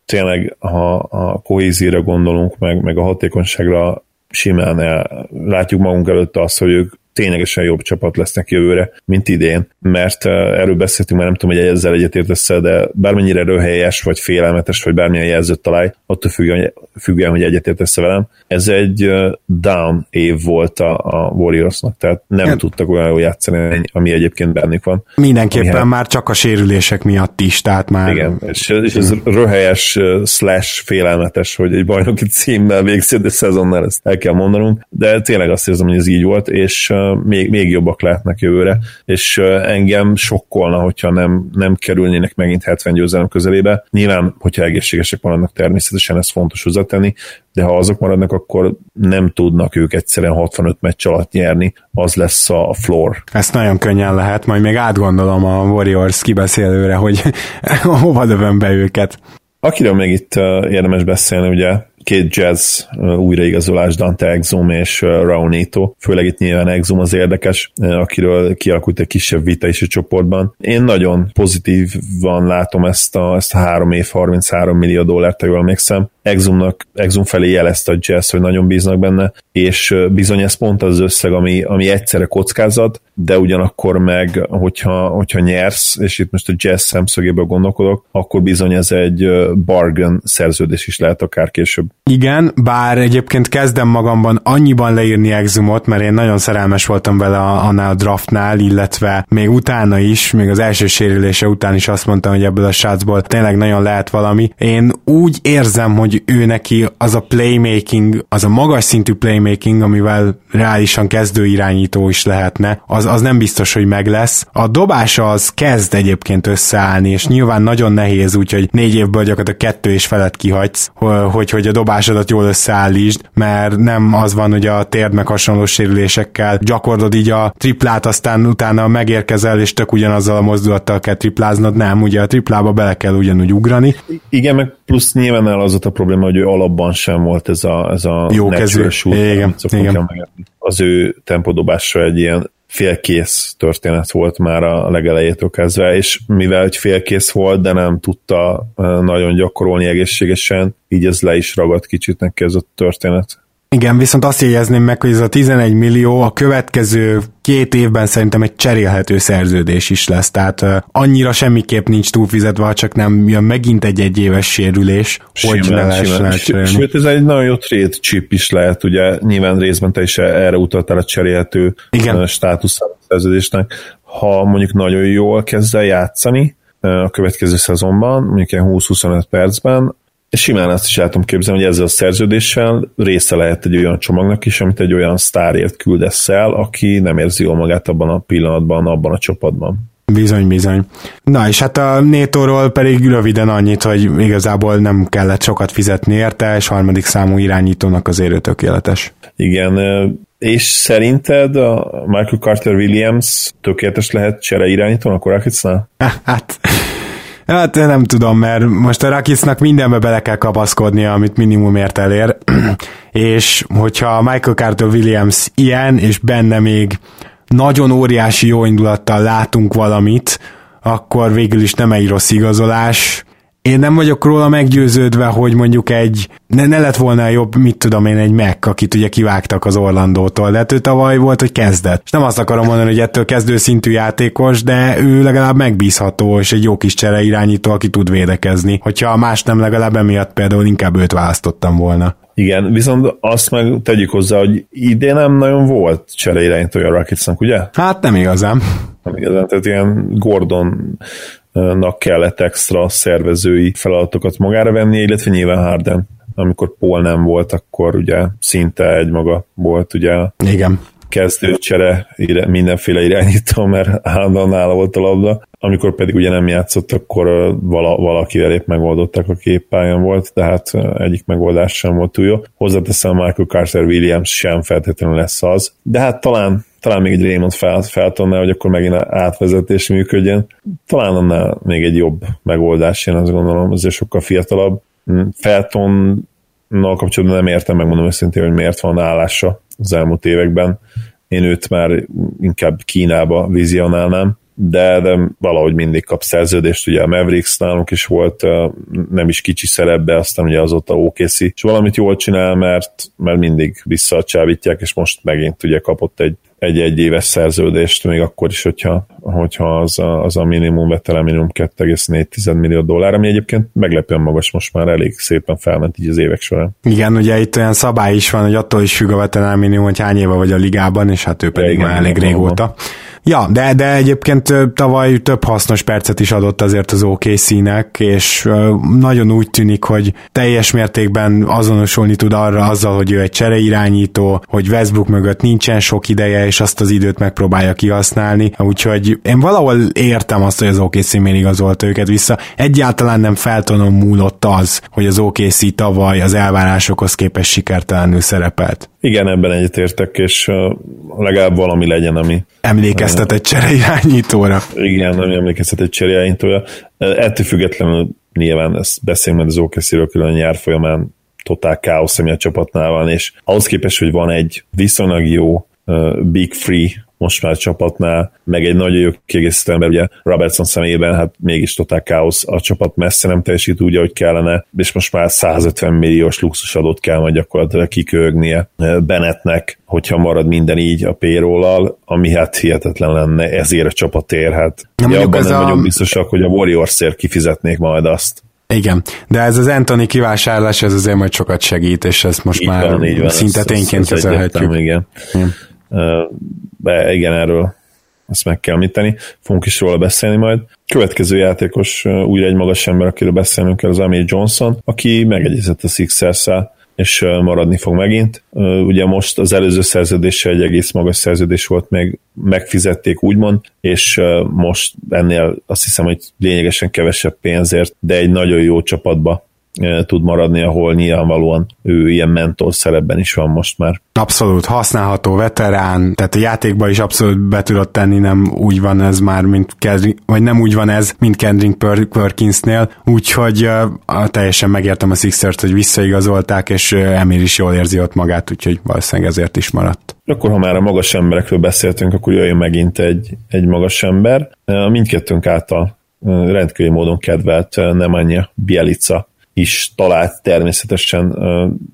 tényleg, ha a kohézíra gondolunk, meg, meg a hatékonyságra simán el, látjuk magunk előtt azt, hogy ők ténylegesen jobb csapat lesznek jövőre, mint idén, mert erről beszéltünk már nem tudom, hogy ezzel egyetértesz de bármennyire röhelyes, vagy félelmetes, vagy bármilyen jelzőt találj, attól függően, függően hogy egyetértesz velem, ez egy down év volt a, a Warriorsnak, tehát nem hát. tudtak olyan jól játszani, ami egyébként bennük van. Mindenképpen ami már csak a sérülések miatt is, tehát már... Igen, és, és ez röhelyes slash félelmetes, hogy egy bajnoki címmel végződő szezonnal ezt el kell mondanunk, de tényleg azt érzem, hogy ez így volt, és még, még jobbak lehetnek jövőre, és engem sokkolna, hogyha nem, nem kerülnének megint 70 győzelem közelébe. Nyilván, hogyha egészségesek maradnak természetesen, ez fontos hozzátenni, de ha azok maradnak, akkor nem tudnak ők egyszerűen 65 meccs alatt nyerni, az lesz a floor. Ezt nagyon könnyen lehet, majd még átgondolom a Warriors kibeszélőre, hogy (laughs) hova dövöm be őket. Akiről még itt érdemes beszélni, ugye két jazz újraigazolás, Dante Exum és Raunito. Főleg itt nyilván Exum az érdekes, akiről kialakult egy kisebb vita is a csoportban. Én nagyon pozitívan látom ezt a, ezt a három év 33 millió dollárt, ha jól emlékszem. Exumnak, Exum felé jelezte a Jazz, hogy nagyon bíznak benne, és bizony ez pont az összeg, ami, ami egyszerre kockázat, de ugyanakkor meg, hogyha, hogyha nyersz, és itt most a Jazz szemszögéből gondolkodok, akkor bizony ez egy bargain szerződés is lehet akár később. Igen, bár egyébként kezdem magamban annyiban leírni Exumot, mert én nagyon szerelmes voltam vele annál a draftnál, illetve még utána is, még az első sérülése után is azt mondtam, hogy ebből a sácból tényleg nagyon lehet valami. Én úgy érzem, hogy ő neki az a playmaking, az a magas szintű playmaking, amivel reálisan kezdő irányító is lehetne, az, az nem biztos, hogy meg lesz. A dobása az kezd egyébként összeállni, és nyilván nagyon nehéz, úgyhogy négy évből gyakorlatilag kettő és felett kihagysz, hogy, hogy a dobásodat jól összeállítsd, mert nem az van, hogy a térd meg hasonló sérülésekkel gyakorlod így a triplát, aztán utána megérkezel, és tök ugyanazzal a mozdulattal kell tripláznod, nem, ugye a triplába bele kell ugyanúgy ugrani. Igen, meg plusz nyilván el az a probléma, hogy ő alapban sem volt ez a, ez a jó kezű. Igen, igen. Az ő tempodobása egy ilyen félkész történet volt már a legelejétől kezdve, és mivel egy félkész volt, de nem tudta nagyon gyakorolni egészségesen, így ez le is ragadt kicsit neki ez a történet. Igen, viszont azt jegyezném meg, hogy ez a 11 millió a következő két évben szerintem egy cserélhető szerződés is lesz, tehát annyira semmiképp nincs túlfizetve, ha csak nem jön megint egy egyéves sérülés, simán, hogy ne lehessen Sőt, ez egy nagyon jó trade chip is lehet, ugye nyilván részben te is erre utaltál a cserélhető Igen. státusz szerződésnek. Ha mondjuk nagyon jól kezd el játszani, a következő szezonban, mondjuk ilyen 20-25 percben, simán azt is el tudom képzelni, hogy ezzel a szerződéssel része lehet egy olyan csomagnak is, amit egy olyan sztárért küldesz el, aki nem érzi jól magát abban a pillanatban, abban a csapatban. Bizony, bizony. Na és hát a Nétóról pedig röviden annyit, hogy igazából nem kellett sokat fizetni érte, és harmadik számú irányítónak az érő tökéletes. Igen, és szerinted a Michael Carter Williams tökéletes lehet csere irányítónak a Rocketsnál? (laughs) Hát Hát nem tudom, mert most a Rakicnak mindenbe bele kell kapaszkodnia, amit minimumért elér, (clears throat) és hogyha Michael Carter Williams ilyen, és benne még nagyon óriási jó indulattal látunk valamit, akkor végül is nem egy rossz igazolás, én nem vagyok róla meggyőződve, hogy mondjuk egy, ne, ne lett volna jobb, mit tudom én, egy Mac, akit ugye kivágtak az Orlandótól, de hát ő tavaly volt, hogy kezdett. És nem azt akarom mondani, hogy ettől kezdő szintű játékos, de ő legalább megbízható, és egy jó kis csere irányító, aki tud védekezni. Hogyha más nem, legalább emiatt például inkább őt választottam volna. Igen, viszont azt meg tegyük hozzá, hogy idén nem nagyon volt irányítója a Rocketsnak, ugye? Hát nem igazán. Nem igazán, tehát ilyen Gordon nak kellett extra szervezői feladatokat magára venni, illetve nyilván Harden. Amikor Paul nem volt, akkor ugye szinte egy maga volt ugye Igen. kezdőcsere mindenféle irányító, mert állandóan nála volt a labda. Amikor pedig ugye nem játszott, akkor vala, valakivel épp megoldották a képpályán volt, tehát egyik megoldás sem volt túl jó. Hozzáteszem, Michael Carter Williams sem feltétlenül lesz az, de hát talán talán még egy Raymond fel, Feltonnál, hogy akkor megint átvezetés működjön. Talán annál még egy jobb megoldás, én azt gondolom, azért sokkal fiatalabb. Mm, Feltonnal kapcsolatban nem értem, megmondom őszintén, hogy miért van állása az elmúlt években. Én őt már inkább Kínába vizionálnám de, de valahogy mindig kap szerződést, ugye a Mavericks nálunk is volt nem is kicsi szerepbe, aztán ugye azóta OKC, és valamit jól csinál, mert, mert mindig visszacsábítják, és most megint ugye kapott egy egy-egy éves szerződést, még akkor is, hogyha, hogyha az, a, az a minimum vetele minimum 2,4 millió dollár, ami egyébként meglepően magas, most már elég szépen felment így az évek során. Igen, ugye itt olyan szabály is van, hogy attól is függ a veterán minimum, hogy hány éve vagy a ligában, és hát ő pedig igen, már elég régóta. Van. Ja, de, de egyébként tavaly több hasznos percet is adott azért az OKC-nek, és nagyon úgy tűnik, hogy teljes mértékben azonosulni tud arra azzal, hogy ő egy csereirányító, hogy Westbrook mögött nincsen sok ideje, és azt az időt megpróbálja kihasználni, úgyhogy én valahol értem azt, hogy az OKC miért igazolta őket vissza. Egyáltalán nem feltonon múlott az, hogy az OKC tavaly az elvárásokhoz képest sikertelenül szerepelt. Igen, ebben egyetértek, és legalább valami legyen, ami... Emlékeztet egy csereirányítóra. Igen, ami emlékeztet egy csereirányítóra. Ettől függetlenül nyilván ezt beszélünk mert az okc külön nyár folyamán totál káosz, ami a csapatnál van, és ahhoz képest, hogy van egy viszonylag jó uh, Big Free most már csapatnál, meg egy nagyon jó kiegészítő ember, ugye Robertson személyében, hát mégis totál káosz, a csapat messze nem teljesít úgy, ahogy kellene, és most már 150 milliós luxusadót kell majd gyakorlatilag kikölgnie Bennettnek, hogyha marad minden így a payroll ami hát hihetetlen lenne, ezért a csapatért, hát ugye abban nem a... vagyok biztosak, hogy a Warriors-ért kifizetnék majd azt. Igen, de ez az Anthony kivásárlás, ez azért majd sokat segít, és ezt most így már van, van, szinte tényként kezelhetjük. Igen. igen de igen, erről ezt meg kell említeni, fogunk is róla beszélni majd. Következő játékos újra egy magas ember, akiről beszélnünk kell, az Amir Johnson, aki megegyezett a sixers és maradni fog megint. Ugye most az előző szerződése egy egész magas szerződés volt, még megfizették úgymond, és most ennél azt hiszem, hogy lényegesen kevesebb pénzért, de egy nagyon jó csapatba tud maradni, ahol nyilvánvalóan ő ilyen mentor szerepben is van most már. Abszolút használható veterán, tehát a játékban is abszolút be tudott tenni, nem úgy van ez már, mint Kendrick, vagy nem úgy van ez, mint Kendrick Perkinsnél, úgyhogy uh, teljesen megértem a Sixers-t, hogy visszaigazolták, és uh, Emir is jól érzi ott magát, úgyhogy valószínűleg ezért is maradt. Akkor, ha már a magas emberekről beszéltünk, akkor jöjjön megint egy, egy magas ember. Mindkettőnk által rendkívüli módon kedvelt Nemanja Bielica is talált természetesen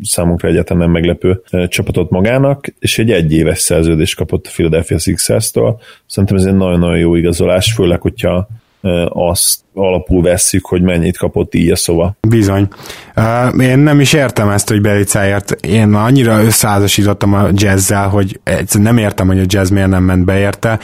számunkra egyáltalán nem meglepő csapatot magának, és egy egyéves szerződést kapott a Philadelphia Sixers-től. Szerintem ez egy nagyon-nagyon jó igazolás, főleg, hogyha azt alapul vesszük, hogy mennyit kapott így a szóva. Bizony. Én nem is értem ezt, hogy Belicáért. Én annyira összeházasítottam a jazzzel, hogy nem értem, hogy a jazz miért nem ment be érte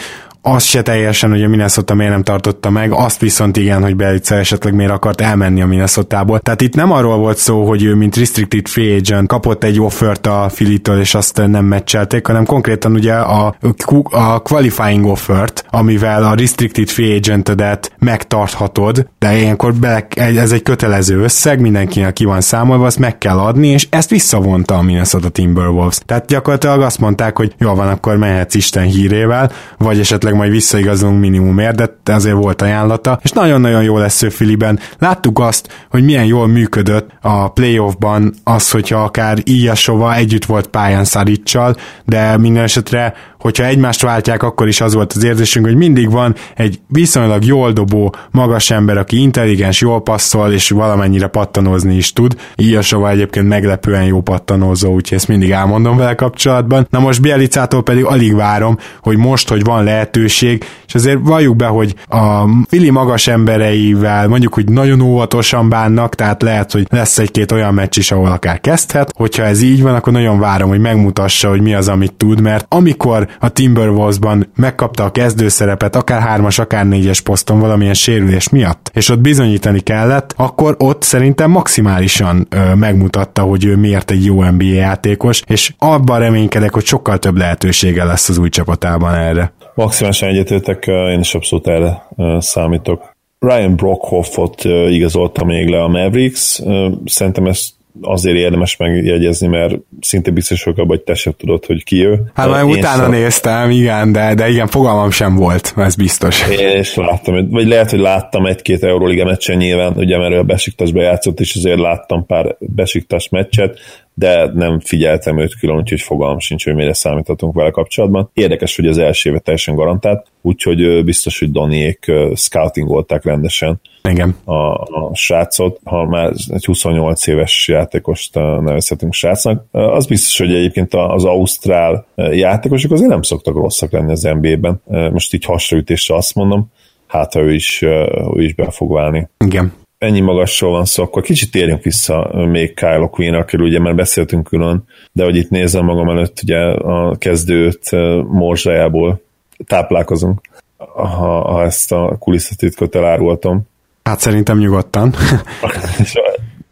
azt se teljesen, hogy a Minnesota miért nem tartotta meg, azt viszont igen, hogy Belica esetleg miért akart elmenni a Minnesota-ból. Tehát itt nem arról volt szó, hogy ő mint restricted free agent kapott egy offert a Filitől, és azt nem meccselték, hanem konkrétan ugye a, a qualifying offert, amivel a restricted free agentedet megtarthatod, de ilyenkor be, ez egy kötelező összeg, mindenkinek ki van számolva, azt meg kell adni, és ezt visszavonta a Minnesota Timberwolves. Tehát gyakorlatilag azt mondták, hogy jó van, akkor mehetsz Isten hírével, vagy esetleg majd visszaigazolunk minimumért, de azért volt ajánlata, és nagyon-nagyon jó lesz ő Filiben. Láttuk azt, hogy milyen jól működött a playoffban az, hogyha akár Ilyasova együtt volt pályán Szaricsal, de minden esetre hogyha egymást váltják, akkor is az volt az érzésünk, hogy mindig van egy viszonylag jól dobó, magas ember, aki intelligens, jól passzol, és valamennyire pattanózni is tud. Ilyasova egyébként meglepően jó pattanózó, úgyhogy ezt mindig elmondom vele kapcsolatban. Na most Bielicától pedig alig várom, hogy most, hogy van lehetőség, és azért valljuk be, hogy a Fili magas embereivel mondjuk, hogy nagyon óvatosan bánnak, tehát lehet, hogy lesz egy-két olyan meccs is, ahol akár kezdhet. Hogyha ez így van, akkor nagyon várom, hogy megmutassa, hogy mi az, amit tud, mert amikor a Timberwolvesban megkapta a kezdőszerepet, akár hármas, akár négyes poszton valamilyen sérülés miatt, és ott bizonyítani kellett, akkor ott szerintem maximálisan ö, megmutatta, hogy ő miért egy jó NBA játékos, és abban reménykedek, hogy sokkal több lehetősége lesz az új csapatában erre. Maximálisan egyetértek, én is abszolút erre számítok. Ryan Brockhoffot igazolta még le a Mavericks, szerintem ezt azért érdemes megjegyezni, mert szinte biztos vagyok abban, hogy te sem tudod, hogy ki ő. Hát már utána szab... néztem, igen, de, de igen, fogalmam sem volt, ez biztos. Én is láttam, vagy lehet, hogy láttam egy-két Euróliga meccsen nyilván, ugye mert a Besiktasba játszott, és azért láttam pár Besiktas meccset, de nem figyeltem őt külön, úgyhogy fogalmam sincs, hogy mire számíthatunk vele kapcsolatban. Érdekes, hogy az első éve teljesen garantált, úgyhogy biztos, hogy Daniék scoutingolták rendesen Igen. A, a srácot, ha már egy 28 éves játékost nevezhetünk srácnak. Az biztos, hogy egyébként az Ausztrál játékosok azért nem szoktak rosszak lenni az NBA-ben. Most így hasraütésre azt mondom, hát ha ő is, ő is be fog válni. Igen ennyi magasról van szó, akkor kicsit térjünk vissza még Kyle queen akiről ugye már beszéltünk külön, de hogy itt nézem magam előtt, ugye a kezdőt morzsájából táplálkozunk, ha, ha ezt a kulisszatitkot elárultam. Hát szerintem nyugodtan. (laughs)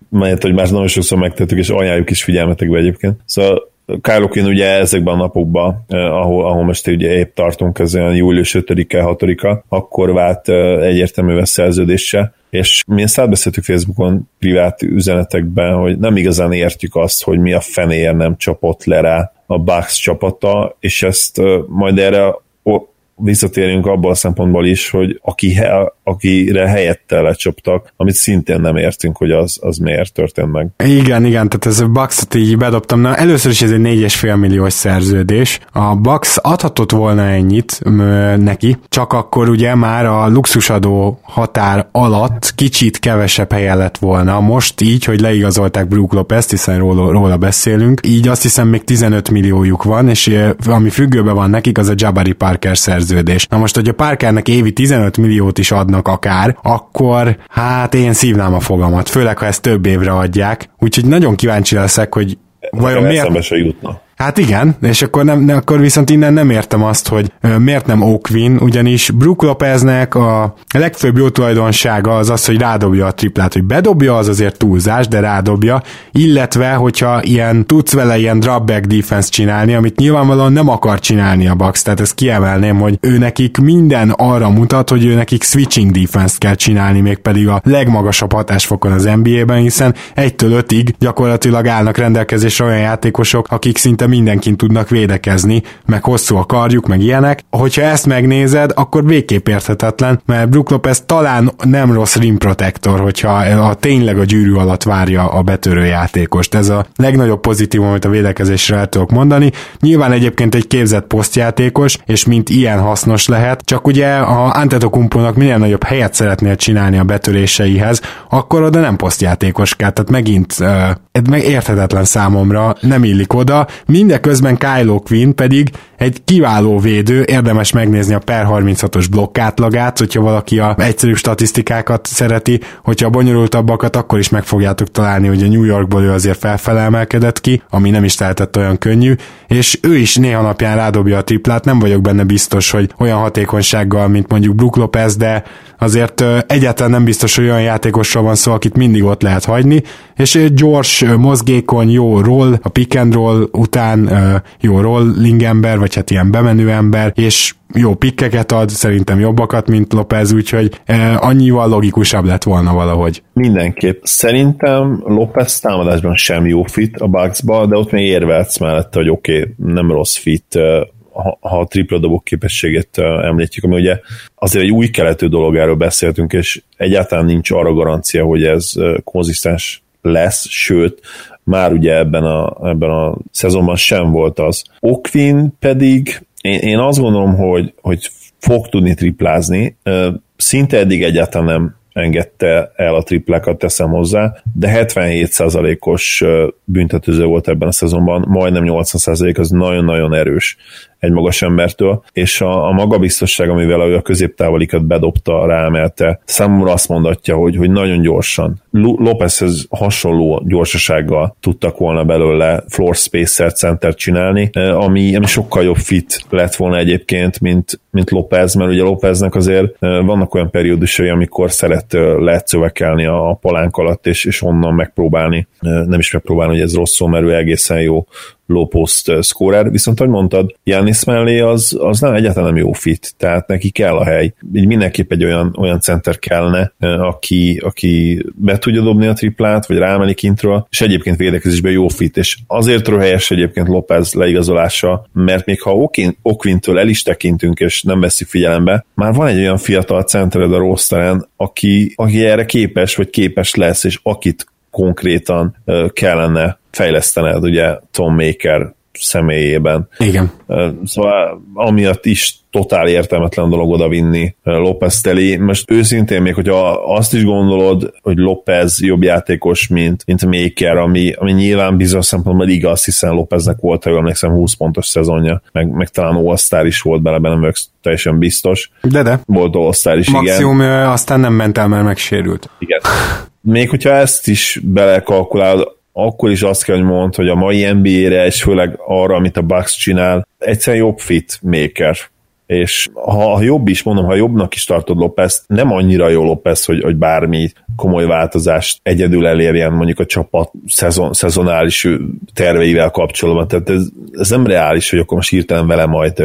Mert hogy már nagyon sokszor megtettük, és ajánljuk is figyelmetekbe egyébként. Szóval Kyle Quinn ugye ezekben a napokban, eh, ahol, ahol most ugye épp tartunk, ez olyan július 5-e, 6-a, akkor vált eh, egyértelműen szerződése, és mi ezt átbeszéltük Facebookon privát üzenetekben, hogy nem igazán értjük azt, hogy mi a fenér nem csapott le rá a Bucks csapata, és ezt eh, majd erre visszatérünk abban a szempontból is, hogy aki, akire helyette lecsaptak, amit szintén nem értünk, hogy az, az miért történt meg. Igen, igen, tehát ez a bucks így bedobtam. Na, először is ez egy 4,5 milliós szerződés. A Bucks adhatott volna ennyit ö, neki, csak akkor ugye már a luxusadó határ alatt kicsit kevesebb helye lett volna. Most így, hogy leigazolták Brook Lopez-t, hiszen róla, róla beszélünk, így azt hiszem még 15 milliójuk van, és ami függőben van nekik, az a Jabari Parker szerződés szerződés. Na most, hogy a Parkernek évi 15 milliót is adnak akár, akkor hát én szívnám a fogamat, főleg ha ezt több évre adják. Úgyhogy nagyon kíváncsi leszek, hogy vajon miért... se jutna. Hát igen, és akkor, nem, akkor viszont innen nem értem azt, hogy miért nem Oakwin, ugyanis Brook Lopeznek a legfőbb jó tulajdonsága az az, hogy rádobja a triplát, hogy bedobja, az azért túlzás, de rádobja, illetve, hogyha ilyen tudsz vele ilyen dropback defense csinálni, amit nyilvánvalóan nem akar csinálni a Bucks, tehát ezt kiemelném, hogy ő nekik minden arra mutat, hogy ő nekik switching defense kell csinálni, mégpedig a legmagasabb hatásfokon az NBA-ben, hiszen 1-től 5-ig gyakorlatilag állnak rendelkezésre olyan játékosok, akik szinte szinte mindenkin tudnak védekezni, meg hosszú a karjuk, meg ilyenek. Hogyha ezt megnézed, akkor végképp érthetetlen, mert Brook Lopez talán nem rossz rim protector, hogyha a tényleg a gyűrű alatt várja a betörő játékost. Ez a legnagyobb pozitívum, amit a védekezésre el tudok mondani. Nyilván egyébként egy képzett posztjátékos, és mint ilyen hasznos lehet, csak ugye ha Antetokumpónak minél nagyobb helyet szeretnél csinálni a betöréseihez, akkor oda nem posztjátékos kell, tehát megint ez meg érthetetlen számomra, nem illik oda, Mindeközben Kylo Quinn pedig egy kiváló védő, érdemes megnézni a per 36-os blokkátlagát, hogyha valaki a egyszerűbb statisztikákat szereti, hogyha a bonyolultabbakat, akkor is meg fogjátok találni, hogy a New Yorkból ő azért felfelemelkedett ki, ami nem is lehetett olyan könnyű, és ő is néha napján rádobja a triplát, nem vagyok benne biztos, hogy olyan hatékonysággal, mint mondjuk Brook Lopez, de azért egyáltalán nem biztos, hogy olyan játékosról van szó, akit mindig ott lehet hagyni, és gyors, mozgékony, jó roll, a pick and roll után jó rolling ember, vagy hát ilyen bemenő ember, és jó pikkeket ad, szerintem jobbakat, mint Lopez, úgyhogy annyival logikusabb lett volna valahogy. Mindenképp. Szerintem Lopez támadásban sem jó fit a Bucksba, de ott még érvelsz mellette, hogy oké, okay, nem rossz fit, ha, ha a tripla dobok képességét említjük, ami ugye azért egy új keletű dolog, erről beszéltünk, és egyáltalán nincs arra garancia, hogy ez konzisztens lesz, sőt, már ugye ebben a, ebben a szezonban sem volt az. Okvin pedig én, én azt gondolom, hogy, hogy fog tudni triplázni, szinte eddig egyáltalán nem engedte el a triplákat, teszem hozzá, de 77%-os büntetőző volt ebben a szezonban, majdnem 80% az nagyon-nagyon erős egy magas embertől, és a, a magabiztosság, amivel ő a középtávolikat bedobta, ráemelte, számomra azt mondatja, hogy, hogy nagyon gyorsan. Lopezhez hasonló gyorsasággal tudtak volna belőle floor spacer center csinálni, eh, ami, ami sokkal jobb fit lett volna egyébként, mint, mint Lopez, mert ugye Lopeznek azért eh, vannak olyan periódusai, amikor szeret eh, letszövekelni a palánk alatt, és, és onnan megpróbálni, nem is megpróbálni, hogy ez rosszul, mert ő egészen jó low post scorer, viszont ahogy mondtad, Janis mellé az, az nem egyáltalán nem jó fit, tehát neki kell a hely. Így mindenképp egy olyan, olyan center kellene, aki, aki be tudja dobni a triplát, vagy rámeli kintről, és egyébként védekezésben jó fit, és azért helyes egyébként Lopez leigazolása, mert még ha Okvintől el is tekintünk, és nem veszik figyelembe, már van egy olyan fiatal centered a rosteren, aki, aki erre képes, vagy képes lesz, és akit konkrétan kellene fejlesztened, ugye Tom Maker személyében. Igen. Szóval amiatt is totál értelmetlen dolog oda vinni López teli. Most őszintén még, hogyha azt is gondolod, hogy López jobb játékos, mint, mint Maker, ami, ami nyilván bizonyos szempontból igaz, hiszen Lópeznek volt, ha jól emlékszem, 20 pontos szezonja, meg, meg talán all is volt bele, nem vagyok teljesen biztos. De de. Volt all is, Maximum igen. aztán nem ment el, mert megsérült. Igen. Még hogyha ezt is belekalkulálod, akkor is azt kell, hogy mondd, hogy a mai NBA-re, és főleg arra, amit a Bucks csinál, egyszerűen jobb fit maker és ha jobb is, mondom, ha jobbnak is tartod Lopez, nem annyira jó Lopez, hogy, hogy bármi komoly változást egyedül elérjen mondjuk a csapat szezon, szezonális terveivel kapcsolatban. Tehát ez, ez nem reális, hogy akkor most hirtelen vele majd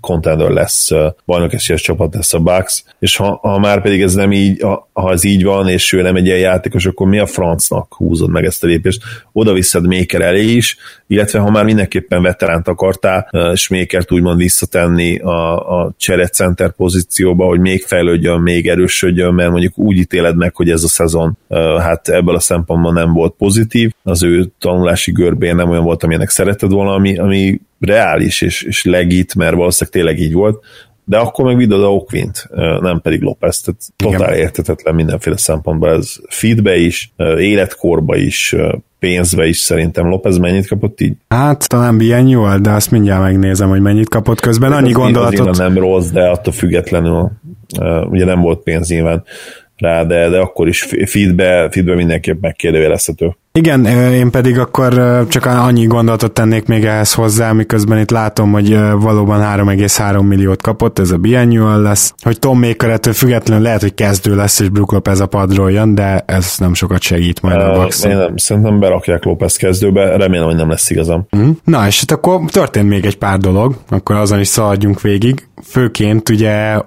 contender lesz, bajnok esélyes csapat lesz a Bucks, és ha, ha már pedig ez nem így, ha ez így van, és ő nem egy ilyen játékos, akkor mi a francnak húzod meg ezt a lépést? Oda visszad Maker elé is, illetve ha már mindenképpen veteránt akartál, és Makert úgymond visszatenni a, a cserecenter pozícióba, hogy még fejlődjön, még erősödjön, mert mondjuk úgy ítéled meg, hogy ez a szezon hát ebből a szempontból nem volt pozitív, az ő tanulási görbén nem olyan volt, amilyenek szereted volna, ami, ami reális és, és legit, mert valószínűleg tényleg így volt, de akkor meg vidd a Okvint, nem pedig Lopez, tehát totál értetetlen mindenféle szempontból ez feedbe is, életkorba is, pénzbe is szerintem. Lopez mennyit kapott így? Hát talán jól, de azt mindjárt megnézem, hogy mennyit kapott közben. Annyi gondolatot... nem rossz, de attól függetlenül ugye nem volt pénz nyilván rá, de, de akkor is feedbe, feedbe mindenképp megkérdőjelezhető. Igen, én pedig akkor csak annyi gondolatot tennék még ehhez hozzá, miközben itt látom, hogy valóban 3,3 milliót kapott, ez a biannual lesz, hogy Tom Maker ettől függetlenül lehet, hogy kezdő lesz, és Brook Lopez a padról jön, de ez nem sokat segít majd a Bucks. Én nem, szerintem berakják Lopez kezdőbe, remélem, hogy nem lesz igazam. Mm. Na, és hát akkor történt még egy pár dolog, akkor azon is szaladjunk végig. Főként ugye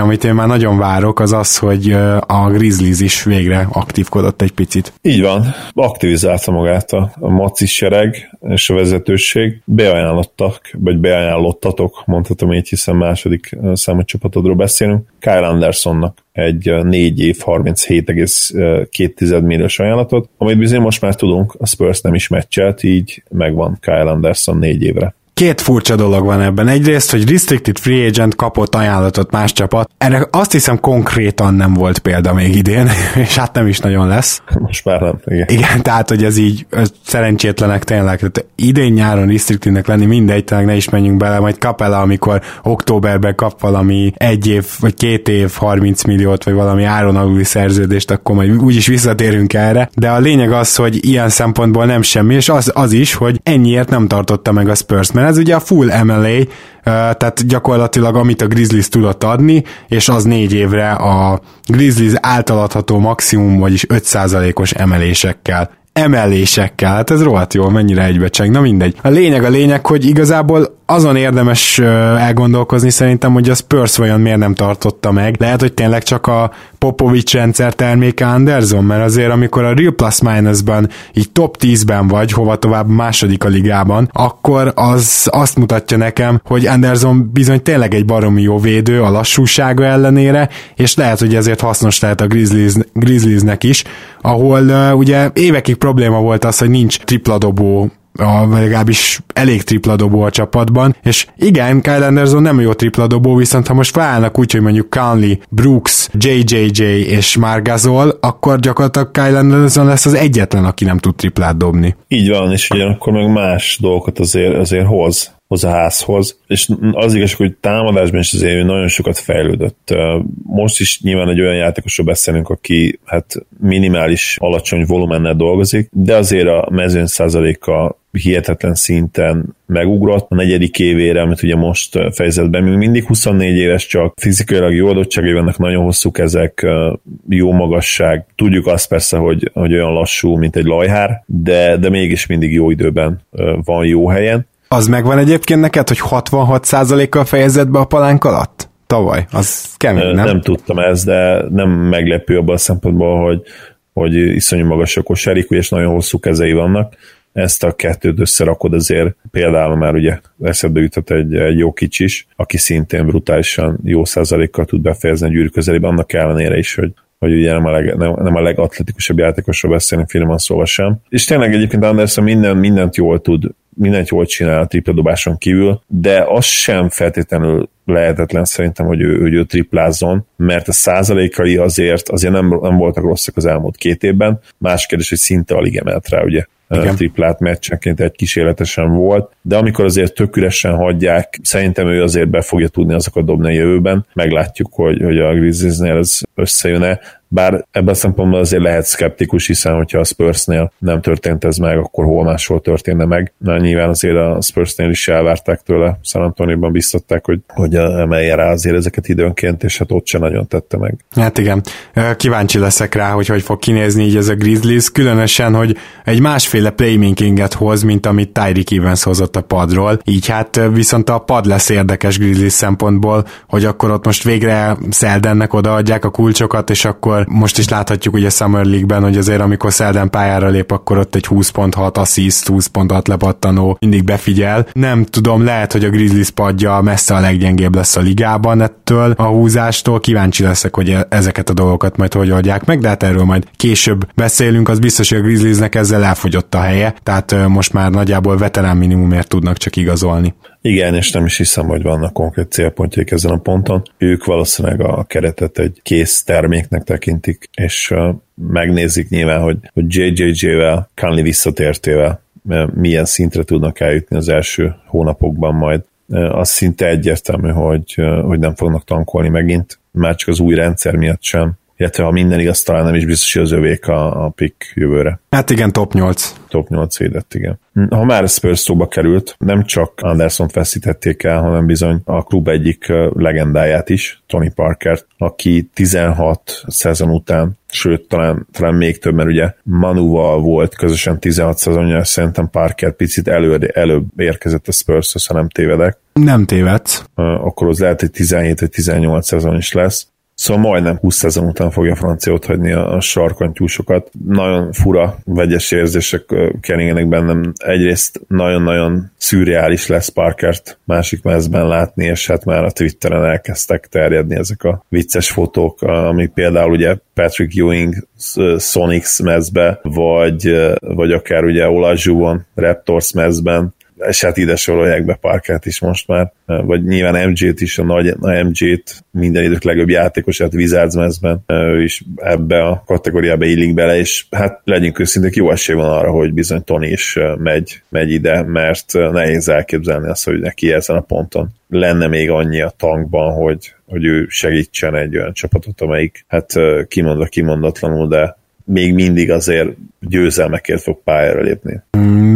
amit én már nagyon várok, az az, hogy a Grizzlies is végre aktívkodott egy picit. Így van, aktivizálta magát a, a maci sereg és a vezetőség. Beajánlottak, vagy beajánlottatok, mondhatom így, hiszen második számú csapatodról beszélünk, Kyle Andersonnak egy 4 év 37,2 milliós ajánlatot, amit bizony most már tudunk, a Spurs nem is meccselt, így megvan Kyle Anderson 4 évre. Két furcsa dolog van ebben. Egyrészt, hogy Restricted Free Agent kapott ajánlatot más csapat. Erre azt hiszem konkrétan nem volt példa még idén, (laughs) és hát nem is nagyon lesz. Most már nem, igen. Igen, tehát, hogy ez így ez szerencsétlenek tényleg. Tehát idén nyáron Restrictednek lenni mindegy, tényleg ne is menjünk bele, majd kap el, amikor októberben kap valami egy év, vagy két év 30 milliót, vagy valami áron aluli szerződést, akkor majd úgyis visszatérünk erre. De a lényeg az, hogy ilyen szempontból nem semmi, és az, az is, hogy ennyiért nem tartotta meg a Spurs, mert ez ugye a full MLA, tehát gyakorlatilag amit a Grizzlies tudott adni, és az négy évre a Grizzlies általadható maximum, vagyis 5%-os emelésekkel emelésekkel. Hát ez rohadt jól, mennyire egybecseng. Na mindegy. A lényeg a lényeg, hogy igazából azon érdemes elgondolkozni szerintem, hogy a Spurs vajon miért nem tartotta meg. Lehet, hogy tényleg csak a Popovics rendszer terméke Anderson, mert azért amikor a Real Plus Minus-ban így top 10-ben vagy, hova tovább második a ligában, akkor az azt mutatja nekem, hogy Anderson bizony tényleg egy baromi jó védő a lassúsága ellenére, és lehet, hogy ezért hasznos lehet a Grizzlies, Grizzliesnek is, ahol uh, ugye évekig probléma volt az, hogy nincs tripladobó a, legalábbis elég tripladobó a csapatban, és igen, Kyle Anderson nem jó tripladobó, viszont ha most felállnak úgy, hogy mondjuk Conley, Brooks, JJJ és Margazol, akkor gyakorlatilag Kyle Anderson lesz az egyetlen, aki nem tud triplát dobni. Így van, és ugyanakkor meg más dolgokat azért, azért hoz hoz a házhoz, és az igazság, hogy támadásban is azért nagyon sokat fejlődött. Most is nyilván egy olyan játékosról beszélünk, aki hát minimális alacsony volumennel dolgozik, de azért a mezőn százaléka hihetetlen szinten megugrott a negyedik évére, amit ugye most fejezett be, még mindig 24 éves csak, fizikailag jó adottságai vannak, nagyon hosszú kezek, jó magasság. Tudjuk azt persze, hogy, hogy olyan lassú, mint egy lajhár, de, de mégis mindig jó időben van jó helyen. Az megvan egyébként neked, hogy 66%-kal fejezett be a palánk alatt? Tavaly. Az kemény, nem? Nem tudtam ezt, de nem meglepő abban a szempontból, hogy, hogy iszonyú magas a kosárik, és nagyon hosszú kezei vannak. Ezt a kettőt összerakod azért, például már ugye eszedbe jutott egy, egy jó kicsis, aki szintén brutálisan jó százalékkal tud befejezni a gyűrű közelében, annak ellenére is, hogy hogy ugye nem a, leg, nem, nem a legatletikusabb játékosról beszélni finoman szóval sem. És tényleg egyébként Anderson minden, mindent jól tud, mindent jól csinál a tripla dobáson kívül, de az sem feltétlenül lehetetlen szerintem, hogy ő, hogy ő triplázzon, mert a százalékai azért, azért nem, nem voltak rosszak az elmúlt két évben. Más kérdés, hogy szinte alig emelt rá, ugye igen. triplát meccsenként egy kísérletesen volt, de amikor azért tök üresen hagyják, szerintem ő azért be fogja tudni azokat dobni a jövőben. Meglátjuk, hogy, hogy a Grizzliesnél ez összejön-e bár ebben a szempontból azért lehet szkeptikus, hiszen hogyha a Spursnél nem történt ez meg, akkor hol máshol történne meg. Na, nyilván azért a Spursnél is elvárták tőle, San Antonio-ban biztatták, hogy, hogy emelje rá azért ezeket időnként, és hát ott sem nagyon tette meg. Hát igen, kíváncsi leszek rá, hogy hogy fog kinézni így ez a Grizzlies, különösen, hogy egy másféle playmakinget hoz, mint amit Tyreek Evans hozott a padról, így hát viszont a pad lesz érdekes Grizzlies szempontból, hogy akkor ott most végre Szeldennek odaadják a kulcsokat, és akkor most is láthatjuk ugye Summer League-ben, hogy azért amikor Szelden pályára lép, akkor ott egy 20.6 assist, 20.6 lepattanó mindig befigyel. Nem tudom, lehet, hogy a Grizzlies padja messze a leggyengébb lesz a ligában ettől a húzástól. Kíváncsi leszek, hogy e- ezeket a dolgokat majd hogy oldják meg, de hát erről majd később beszélünk. Az biztos, hogy a Grizzliesnek ezzel elfogyott a helye, tehát most már nagyjából veterán minimumért tudnak csak igazolni. Igen, és nem is hiszem, hogy vannak konkrét célpontjaik ezen a ponton. Ők valószínűleg a keretet egy kész terméknek tekintik, és megnézik nyilván, hogy, hogy JJJ-vel, Conley visszatértével milyen szintre tudnak eljutni az első hónapokban majd. Az szinte egyértelmű, hogy, hogy nem fognak tankolni megint, már csak az új rendszer miatt sem illetve ha minden igaz, talán nem is biztos, hogy az övék a, a pick jövőre. Hát igen, top 8. Top 8 védett, igen. Ha már Spurs szóba került, nem csak Anderson veszítették el, hanem bizony a klub egyik legendáját is, Tony Parker, aki 16 szezon után, sőt, talán, talán még több, mert ugye Manuval volt közösen 16 szezonja, szerintem Parker picit elő, előbb érkezett a spurs ha nem tévedek. Nem tévedsz. Akkor az lehet, hogy 17 vagy 18 szezon is lesz Szóval majdnem 20 szezon után fogja francia ott hagyni a, a sarkantyúsokat. Nagyon fura, vegyes érzések keringenek bennem. Egyrészt nagyon-nagyon szürreális lesz Parkert másik mezben látni, és hát már a Twitteren elkezdtek terjedni ezek a vicces fotók, ami például ugye Patrick Ewing Sonics mezbe, vagy, vagy akár ugye Olajjúon Raptors mezben és hát ide sorolják be Parkert is most már, vagy nyilván MJ-t is, a nagy a MJ-t, minden idők legjobb játékosát Wizards mezben, ő is ebbe a kategóriába illik bele, és hát legyünk őszinték, jó esély van arra, hogy bizony Tony is megy, megy ide, mert nehéz elképzelni azt, hogy neki ezen a ponton lenne még annyi a tankban, hogy, hogy ő segítsen egy olyan csapatot, amelyik hát kimondva kimondatlanul, de még mindig azért győzelmekért fog pályára lépni.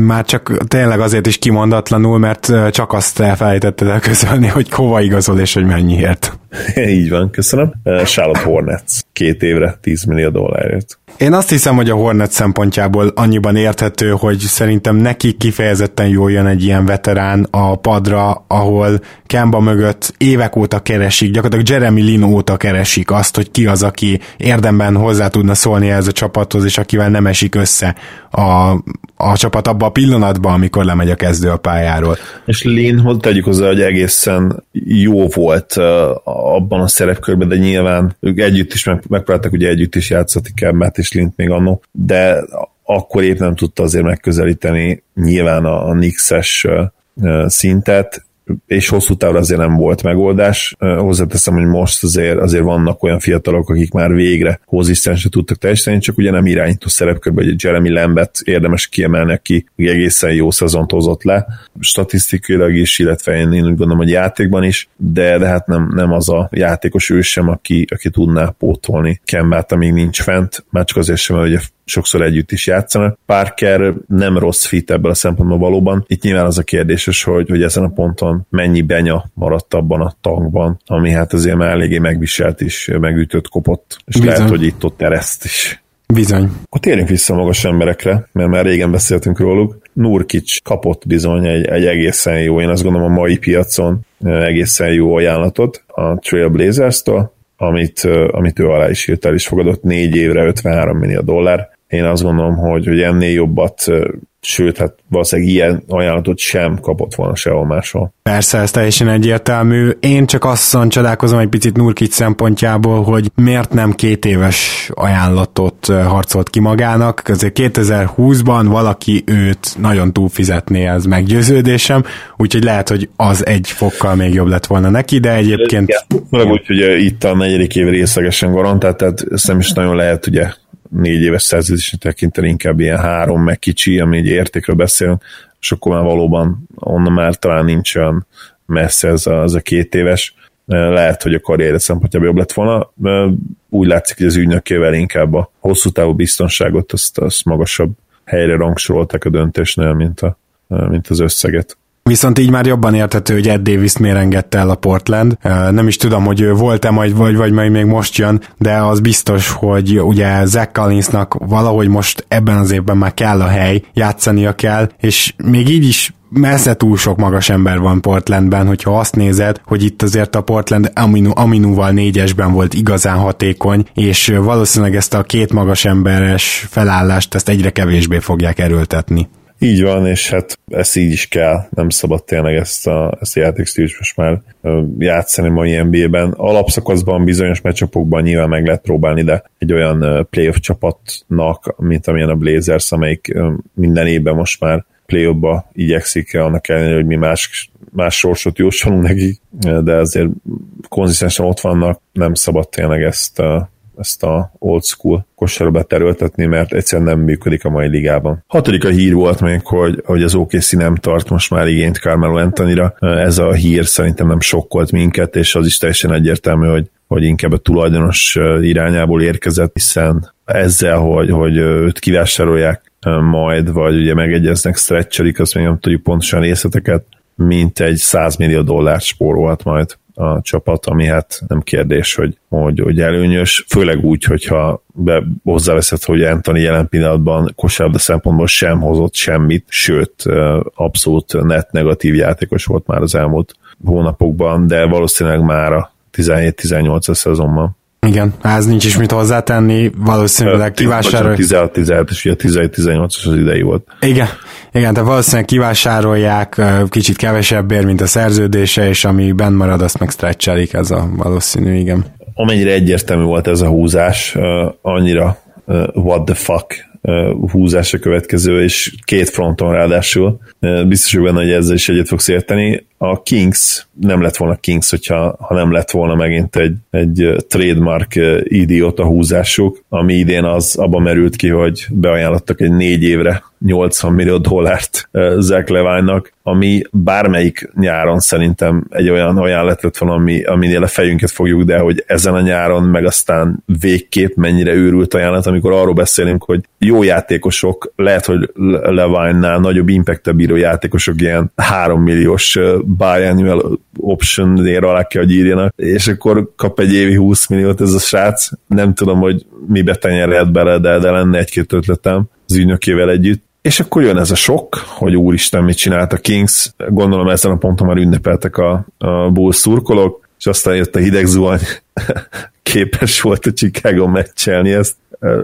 Már csak tényleg azért is kimondatlanul, mert csak azt elfelejtetted elközölni, hogy hova igazol és hogy mennyiért. (laughs) Így van, köszönöm. Charlotte Hornets két évre 10 millió dollárért. Én azt hiszem, hogy a Hornet szempontjából annyiban érthető, hogy szerintem neki kifejezetten jól jön egy ilyen veterán a padra, ahol Kemba mögött évek óta keresik, gyakorlatilag Jeremy Lin óta keresik azt, hogy ki az, aki érdemben hozzá tudna szólni ez a csapathoz, és akivel nem esik össze a, a csapat abban a pillanatban, amikor lemegy a kezdő a pályáról. És Lin, tegyük hozzá, hogy egészen jó volt abban a szerepkörben, de nyilván ők együtt is meg, megpróbáltak ugye együtt is játszati Kembát és Lint még annó, de akkor épp nem tudta azért megközelíteni nyilván a, a Nix-es szintet, és hosszú távra azért nem volt megoldás. Hozzáteszem, hogy most azért, azért vannak olyan fiatalok, akik már végre konzisztensen tudtak teljesíteni, csak ugye nem irányító szerepkörben, hogy Jeremy Lambert érdemes kiemelni, aki egészen jó szezont hozott le, statisztikailag is, illetve én, én úgy gondolom, hogy játékban is, de, de hát nem, nem az a játékos ő sem, aki, aki tudná pótolni Kembát, amíg nincs fent, már csak azért sem, hogy sokszor együtt is játszanak. Parker nem rossz fit ebből a szempontból valóban. Itt nyilván az a kérdéses, hogy, hogy ezen a ponton mennyi benya maradt abban a tankban, ami hát azért már eléggé megviselt is, megütött, kopott, és Bizony. lehet, hogy itt ott ereszt is. Bizony. Akkor térjünk vissza magas emberekre, mert már régen beszéltünk róluk. Nurkic kapott bizony egy, egy egészen jó, én azt gondolom a mai piacon egészen jó ajánlatot a Trailblazers-től, amit, amit ő alá is írt el is fogadott négy évre 53 millió dollár én azt gondolom, hogy, hogy ennél jobbat sőt, hát valószínűleg ilyen ajánlatot sem kapott volna sehol máshol. Persze, ez teljesen egyértelmű. Én csak azt csodálkozom egy picit Nurkic szempontjából, hogy miért nem két éves ajánlatot harcolt ki magának. Azért 2020-ban valaki őt nagyon túlfizetné, ez meggyőződésem, úgyhogy lehet, hogy az egy fokkal még jobb lett volna neki, de egyébként... Főleg úgy, hogy itt a negyedik év részlegesen garantált, tehát ezt nem is nagyon lehet ugye négy éves szerződésre tekinteni, inkább ilyen három, meg kicsi, ami egy értékről beszélünk, és akkor már valóban onnan már talán nincs olyan messze ez a, ez a két éves. Lehet, hogy a karriere szempontjából jobb lett volna. Úgy látszik, hogy az ügynökével inkább a hosszú távú biztonságot azt, azt magasabb helyre rangsorolták a döntésnél, mint, a, mint az összeget. Viszont így már jobban érthető, hogy Ed davis miért engedte el a Portland. Nem is tudom, hogy volt-e majd, vagy, vagy majd még most jön, de az biztos, hogy ugye Zach Collinsnak valahogy most ebben az évben már kell a hely, játszania kell, és még így is messze túl sok magas ember van Portlandben, hogyha azt nézed, hogy itt azért a Portland Aminu, Aminuval négyesben volt igazán hatékony, és valószínűleg ezt a két magas emberes felállást ezt egyre kevésbé fogják erőltetni. Így van, és hát ez így is kell, nem szabad tényleg ezt a, ezt a játékstílus most már játszani mai NBA-ben. Alapszakaszban bizonyos meccsapokban nyilván meg lehet próbálni, de egy olyan playoff csapatnak, mint amilyen a Blazers, amelyik minden évben most már playoffba igyekszik, annak ellenére, hogy mi más, más sorsot jósolunk nekik, de azért konzisztensen ott vannak, nem szabad tényleg ezt ezt a old school kosárba beterültetni, mert egyszerűen nem működik a mai ligában. Hatodik a hír volt még, hogy, hogy az OKC nem tart most már igényt Carmelo Anthonyra. Ez a hír szerintem nem sokkolt minket, és az is teljesen egyértelmű, hogy hogy inkább a tulajdonos irányából érkezett, hiszen ezzel, hogy, hogy őt kivásárolják majd, vagy ugye megegyeznek, stretchelik, azt még nem tudjuk pontosan részleteket, mint egy 100 millió dollárt spórolt majd a csapat, ami hát nem kérdés, hogy, hogy, hogy előnyös, főleg úgy, hogyha be hozzáveszed, hogy Anthony jelen pillanatban kosárlabda szempontból sem hozott semmit, sőt, abszolút net negatív játékos volt már az elmúlt hónapokban, de valószínűleg már a 17-18 szezonban. Igen, ez nincs is mit hozzátenni, valószínűleg kivásárolják. 16-17 és ugye 17-18 az idei volt. Igen, igen, tehát valószínűleg kivásárolják kicsit kevesebbért, mint a szerződése, és ami benn marad, azt meg stretchelik, ez a valószínű, igen. Amennyire egyértelmű volt ez a húzás, annyira what the fuck húzás következő, és két fronton ráadásul. Biztos, hogy benne, hogy ezzel is egyet fogsz érteni a Kings nem lett volna Kings, hogyha, ha nem lett volna megint egy, egy trademark idióta húzásuk, ami idén az abban merült ki, hogy beajánlottak egy négy évre 80 millió dollárt Zach Levine-nak, ami bármelyik nyáron szerintem egy olyan ajánlat lett volna, ami, aminél a fejünket fogjuk, de hogy ezen a nyáron meg aztán végképp mennyire őrült ajánlat, amikor arról beszélünk, hogy jó játékosok, lehet, hogy Levine-nál nagyobb impact bíró játékosok ilyen 3 milliós biannual option-ért alá kell, hogy írjanak, és akkor kap egy évi 20 milliót ez a srác. Nem tudom, hogy mi betenyerhet bele, de, de lenne egy-két ötletem az ügynökével együtt. És akkor jön ez a sok, hogy úristen, mit csinált a Kings. Gondolom ezen a ponton már ünnepeltek a, a Bulls szurkolók, és aztán jött a hideg zuhany, (laughs) képes volt a Chicago meccselni ezt.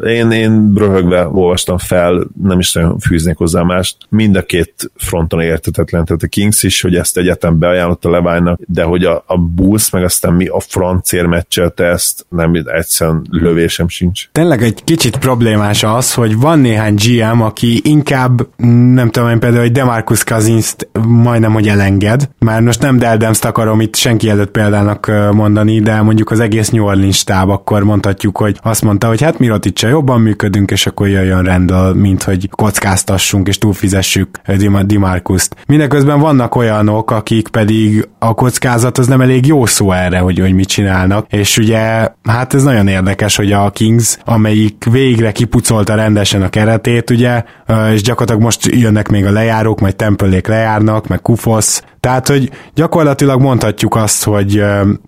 Én, én röhögve olvastam fel, nem is nagyon fűznék hozzá mást. Mind a két fronton értetetlen, tehát a Kings is, hogy ezt egyetem beajánlotta Levine-nak, de hogy a, a Bulls meg aztán mi a francér meccselte ezt, nem egyszerűen lövésem sincs. Tényleg egy kicsit problémás az, hogy van néhány GM, aki inkább, nem tudom én például, hogy Demarcus cousins majdnem, hogy elenged. Már most nem Deldemst akarom itt senki előtt példának mondani, de mondjuk az egész New Orleans stáb, akkor mondhatjuk, hogy azt mondta, hogy hát Mirotic jobban működünk, és akkor jöjjön rendel, mint hogy kockáztassunk és túlfizessük Dimarkuszt. Mindeközben vannak olyanok, akik pedig a kockázat az nem elég jó szó erre, hogy, hogy mit csinálnak, és ugye hát ez nagyon érdekes, hogy a Kings, amelyik végre kipucolta rendesen a keretét, ugye, és gyakorlatilag most jönnek még a lejárók, majd Tempölék lejárnak, meg Kufosz, Tehát, hogy gyakorlatilag mondhatjuk azt, hogy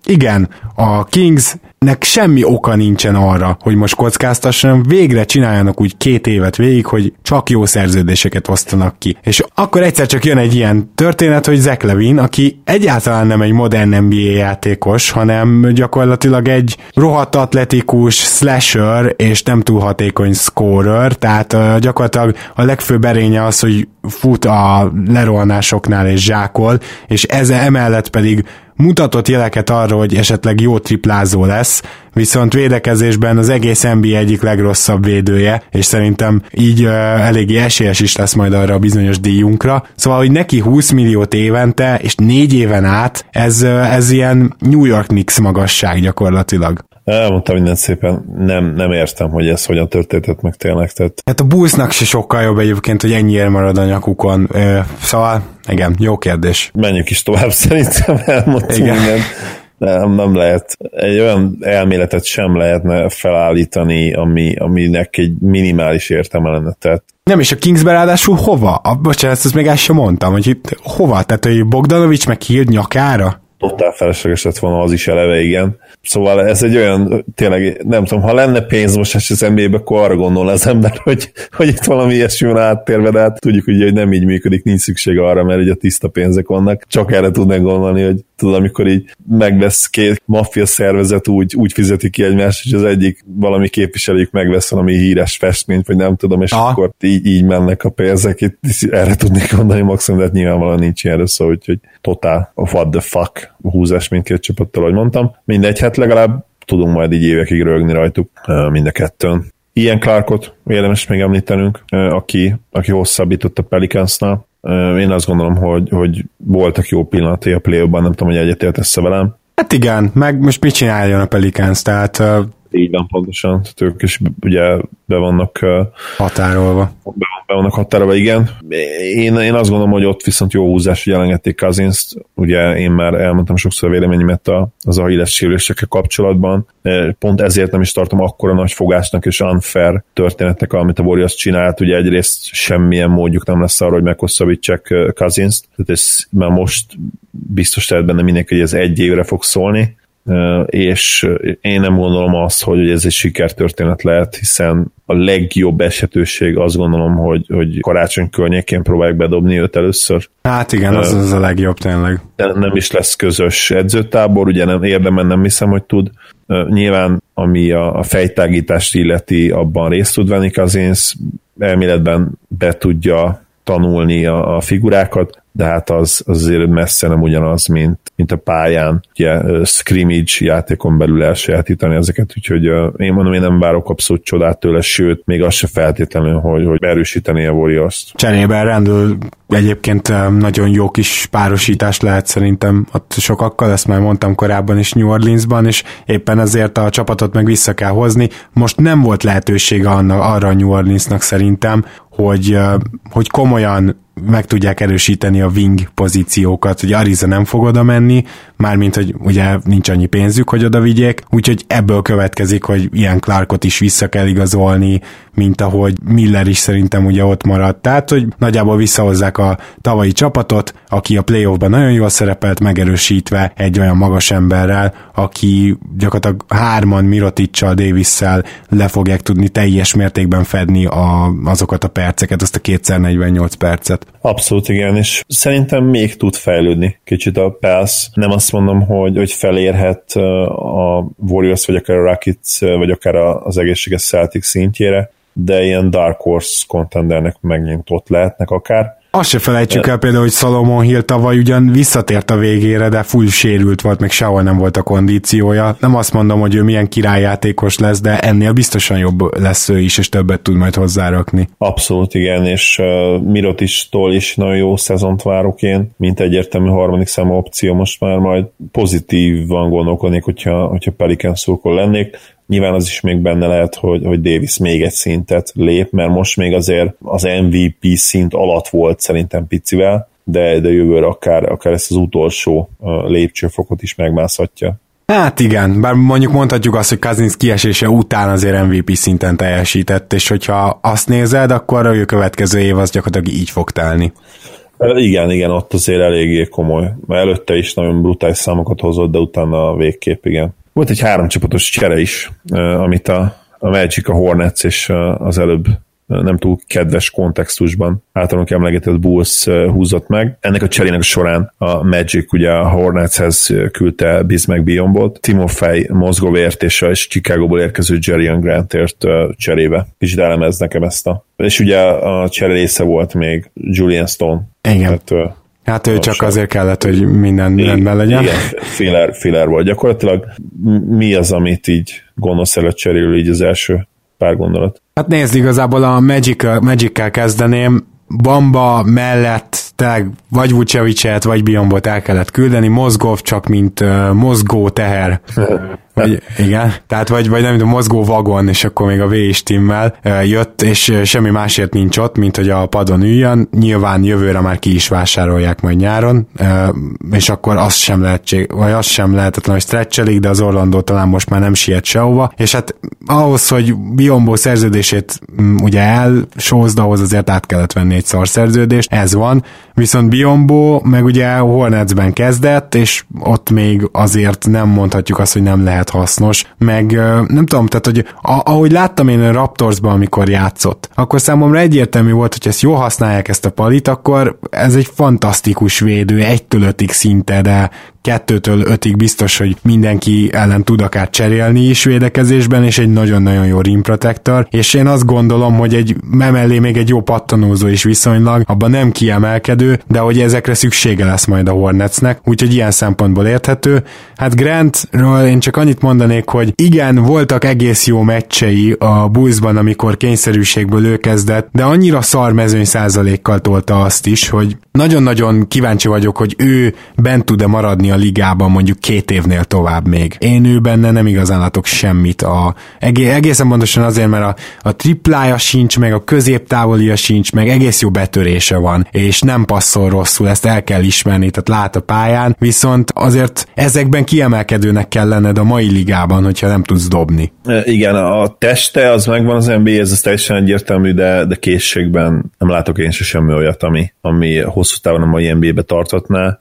igen, a Kings nek semmi oka nincsen arra, hogy most kockáztassanak, végre csináljanak úgy két évet végig, hogy csak jó szerződéseket osztanak ki. És akkor egyszer csak jön egy ilyen történet, hogy Zach Levin, aki egyáltalán nem egy modern NBA játékos, hanem gyakorlatilag egy rohadt atletikus slasher és nem túl hatékony scorer, tehát gyakorlatilag a legfőbb erénye az, hogy fut a lerohanásoknál és zsákol, és ez emellett pedig mutatott jeleket arra, hogy esetleg jó triplázó lesz, viszont védekezésben az egész NBA egyik legrosszabb védője, és szerintem így uh, eléggé esélyes is lesz majd arra a bizonyos díjunkra. Szóval, hogy neki 20 milliót évente, és négy éven át, ez, uh, ez ilyen New York Knicks magasság gyakorlatilag. Elmondtam mindent szépen, nem, nem értem, hogy ez hogyan történt meg tényleg. Tehát... Hát a Bullsnak se sokkal jobb egyébként, hogy ennyire marad a nyakukon. Szóval, igen, jó kérdés. Menjünk is tovább, (laughs) szerintem elmondtam igen. mindent. Nem, nem lehet. Egy olyan elméletet sem lehetne felállítani, ami, aminek egy minimális értelme lenne. Tehát nem, és a Kingsbe ráadásul hova? A, bocsánat, ezt még el sem mondtam, hogy itt hova? Tehát, hogy Bogdanovics meg hírt nyakára? Totál felesleges lett volna az is eleve, igen. Szóval ez egy olyan, tényleg, nem tudom, ha lenne pénz most az NBA-be, akkor arra gondol az ember, (laughs) hogy, hogy itt valami ilyesmi van áttérve, de hát tudjuk ugye, hogy nem így működik, nincs szükség arra, mert ugye tiszta pénzek vannak. Csak erre tudnak gondolni, hogy tudod, amikor így megvesz két maffia szervezet, úgy, úgy fizeti ki egymást, hogy az egyik valami képviselőjük megvesz valami híres festményt, vagy nem tudom, és Aha. akkor így, így mennek a pénzek. Itt, erre tudnék mondani maximum, de hát nyilvánvalóan nincs ilyenre szó, úgyhogy totál what the fuck húzás mindkét csapattal, ahogy mondtam. Mindegy, hát legalább tudunk majd így évekig rögni rajtuk mind a kettőn. Ilyen Clarkot érdemes még említenünk, aki, aki hosszabbított a Pelicansnál. Én azt gondolom, hogy, hogy voltak jó pillanatai a play nem tudom, hogy egyetértesz velem. Hát igen, meg most mit csináljon a Pelicans, tehát így van, pontosan. Tehát ők is ugye be vannak határolva. Be, be vannak határolva, igen. Én, én azt gondolom, hogy ott viszont jó húzás, hogy elengedték cousins Ugye én már elmondtam sokszor a véleményemet a, az Achilles sérülésekkel kapcsolatban. Pont ezért nem is tartom akkora nagy fogásnak és unfair történetnek, amit a Warriors csinált. Ugye egyrészt semmilyen módjuk nem lesz arra, hogy meghosszabbítsák cousins Tehát ez már most biztos lehet benne mindenki, hogy ez egy évre fog szólni és én nem gondolom azt, hogy ez egy sikertörténet lehet, hiszen a legjobb esetőség azt gondolom, hogy, hogy karácsony környékén próbálják bedobni őt először. Hát igen, az, az a legjobb tényleg. Nem is lesz közös edzőtábor, ugye nem, érdemben nem hiszem, hogy tud. Nyilván, ami a, a fejtágítást illeti, abban részt tud venni Kazinsz, elméletben be tudja tanulni a, a figurákat, de hát az, az azért messze nem ugyanaz, mint, mint a pályán, ugye scrimmage játékon belül elsajátítani ezeket, úgyhogy én mondom, én nem várok abszolút csodát tőle, sőt, még az se feltétlenül, hogy, hogy erősíteni a Warriors-t. Cserében rendül egyébként nagyon jó kis párosítás lehet szerintem ott sokakkal, ezt már mondtam korábban is New Orleansban, és éppen ezért a csapatot meg vissza kell hozni. Most nem volt lehetősége annak, arra a New Orleansnak szerintem, hogy, hogy komolyan meg tudják erősíteni a wing pozíciókat, hogy Ariza nem fog oda menni, mármint, hogy ugye nincs annyi pénzük, hogy oda vigyék, úgyhogy ebből következik, hogy ilyen Clarkot is vissza kell igazolni, mint ahogy Miller is szerintem ugye ott maradt. Tehát, hogy nagyjából visszahozzák a tavalyi csapatot, aki a playoffban nagyon jól szerepelt, megerősítve egy olyan magas emberrel, aki gyakorlatilag hárman Miroticsal, Davisszel le fogják tudni teljes mértékben fedni a, azokat a perceket, azt a kétszer 48 percet. Abszolút igen, és szerintem még tud fejlődni kicsit a Pels. Nem azt mondom, hogy, hogy felérhet a Warriors, vagy akár a Rockets, vagy akár az egészséges Celtics szintjére, de ilyen Dark Horse contendernek megint ott lehetnek akár. Azt se felejtsük el például, hogy Salomon Hill tavaly ugyan visszatért a végére, de full sérült volt, még sehol nem volt a kondíciója. Nem azt mondom, hogy ő milyen királyjátékos lesz, de ennél biztosan jobb lesz ő is, és többet tud majd hozzárakni. Abszolút igen, és uh, Mirotistól is nagyon jó szezont várok én, mint egyértelmű harmadik számú opció, most már majd pozitívan gondolkodnék, hogyha, hogyha Pelican szurkol lennék Nyilván az is még benne lehet, hogy, hogy Davis még egy szintet lép, mert most még azért az MVP szint alatt volt szerintem picivel, de, de jövőre akár, akár ezt az utolsó lépcsőfokot is megmászhatja. Hát igen, bár mondjuk mondhatjuk azt, hogy Kazinsz kiesése után azért MVP szinten teljesített, és hogyha azt nézed, akkor a következő év az gyakorlatilag így fog telni. Igen, igen, ott azért eléggé komoly. Előtte is nagyon brutális számokat hozott, de utána a végkép, igen. Volt egy háromcsapatos csere is, amit a, a Magic, a Hornets és az előbb nem túl kedves kontextusban általunk emlegetett Bulls húzott meg. Ennek a cserének során a Magic ugye a Hornetshez küldte Bismack Bionbot, Timofey Mozgovért és a Chicago-ból érkező Jerry Grantért cserébe. Kicsit elemez nekem ezt a... És ugye a csere része volt még Julian Stone. Igen. Tehát, Hát ő csak azért kellett, hogy minden igen, rendben legyen. Igen, filler, filler volt. Gyakorlatilag mi az, amit így gondolsz előtt cserél így az első pár gondolat? Hát nézd, igazából a Magic, Magic-kel kezdeném, Bamba mellett tényleg vagy Vucevicet, vagy Biombot el kellett küldeni, Mozgov csak mint uh, mozgó teher (laughs) vagy, (laughs) igen, tehát vagy, vagy nem tudom, mozgó vagon, és akkor még a V is timmel jött, és semmi másért nincs ott, mint hogy a padon üljön. Nyilván jövőre már ki is vásárolják majd nyáron, és akkor az sem lehetség, vagy az sem lehetetlen, hogy stretchelik, de az Orlandó talán most már nem siet sehova, és hát ahhoz, hogy Biombo szerződését ugye elsózd, ahhoz azért át kellett venni egy szar szerződést, ez van, viszont Biombo meg ugye Hornetsben kezdett, és ott még azért nem mondhatjuk azt, hogy nem lehet hasznos, meg nem tudom, tehát hogy ahogy láttam én a Raptorsban, amikor játszott, akkor számomra egyértelmű volt, hogy ezt jól használják ezt a palit, akkor ez egy fantasztikus védő, egytől ötig szinte, de kettőtől ötig biztos, hogy mindenki ellen tud akár cserélni is védekezésben, és egy nagyon-nagyon jó rim protector, és én azt gondolom, hogy egy memellé még egy jó pattanózó is viszonylag, abban nem kiemelkedő, de hogy ezekre szüksége lesz majd a Hornetsnek, úgyhogy ilyen szempontból érthető. Hát Grantről én csak annyit mondanék, hogy igen, voltak egész jó meccsei a Bullsban, amikor kényszerűségből ő kezdett, de annyira szar mezőny százalékkal tolta azt is, hogy nagyon-nagyon kíváncsi vagyok, hogy ő bent tud-e maradni a ligában mondjuk két évnél tovább még. Én ő benne nem igazán látok semmit. A, egészen pontosan azért, mert a, a triplája sincs, meg a középtávolia sincs, meg egész jó betörése van, és nem passzol rosszul, ezt el kell ismerni, tehát lát a pályán, viszont azért ezekben kiemelkedőnek kell lenned a mai ligában, hogyha nem tudsz dobni. E, igen, a teste az megvan az NBA, ez teljesen egyértelmű, de, de készségben nem látok én se semmi olyat, ami, ami hosszú távon a mai NBA-be tartatná.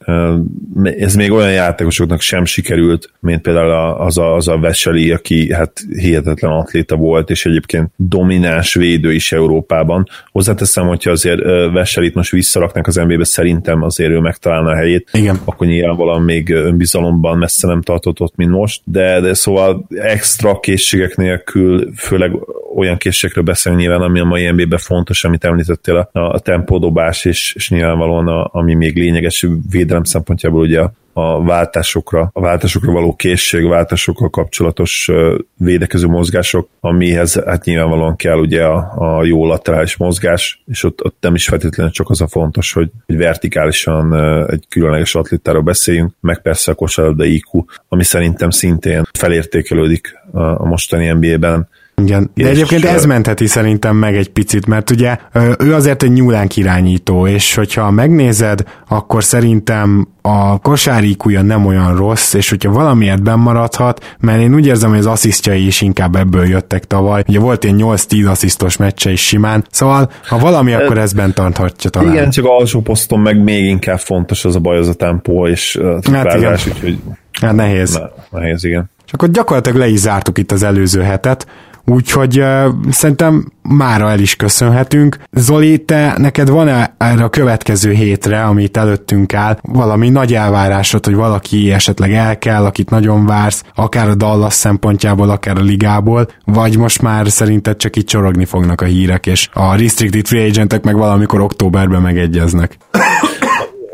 Ez még olyan játékosoknak sem sikerült, mint például az a, az a Veseli, aki hát hihetetlen atléta volt, és egyébként domináns védő is Európában. Hozzáteszem, hogyha azért Veselit most visszaraknak az NBA-be, szerintem azért ő megtalálna a helyét, Igen. akkor nyilvánvalóan még önbizalomban messze nem tartott ott, mint most, de, de szóval extra készségek nélkül, főleg olyan készségekről beszélni nyilván, ami a mai NBA-ben fontos, amit említettél, a, a tempódobás, és, és nyilvánvalóan a, ami még lényeges védelem szempontjából ugye a váltásokra, a váltásokra való készség, váltásokkal kapcsolatos védekező mozgások, amihez hát nyilvánvalóan kell ugye a, a jó laterális mozgás, és ott, ott nem is feltétlenül csak az a fontos, hogy, hogy vertikálisan egy különleges atlétáról beszéljünk, meg persze a kosárlabda IQ, ami szerintem szintén felértékelődik a mostani NBA-ben, igen, de és egyébként ez mentheti szerintem meg egy picit, mert ugye ő azért egy nyúlánk irányító, és hogyha megnézed, akkor szerintem a kosáríkúja nem olyan rossz, és hogyha valamiért bemaradhat, mert én úgy érzem, hogy az asszisztjai is inkább ebből jöttek tavaly. Ugye volt egy 8-10 asszisztos meccse is simán, szóval ha valami, akkor ez bent tarthatja talán. Igen, csak alsó poszton meg még inkább fontos az a baj, az a tempó és a hát igen. úgyhogy hát nehéz. Ne, nehéz, igen. Csak akkor gyakorlatilag le is zártuk itt az előző hetet. Úgyhogy uh, szerintem mára el is köszönhetünk. Zoli, te neked van-e erre a következő hétre, amit előttünk áll, valami nagy elvárásod, hogy valaki esetleg el kell, akit nagyon vársz, akár a Dallas szempontjából, akár a ligából, vagy most már szerinted csak itt csorogni fognak a hírek, és a restricted free agentek meg valamikor októberben megegyeznek?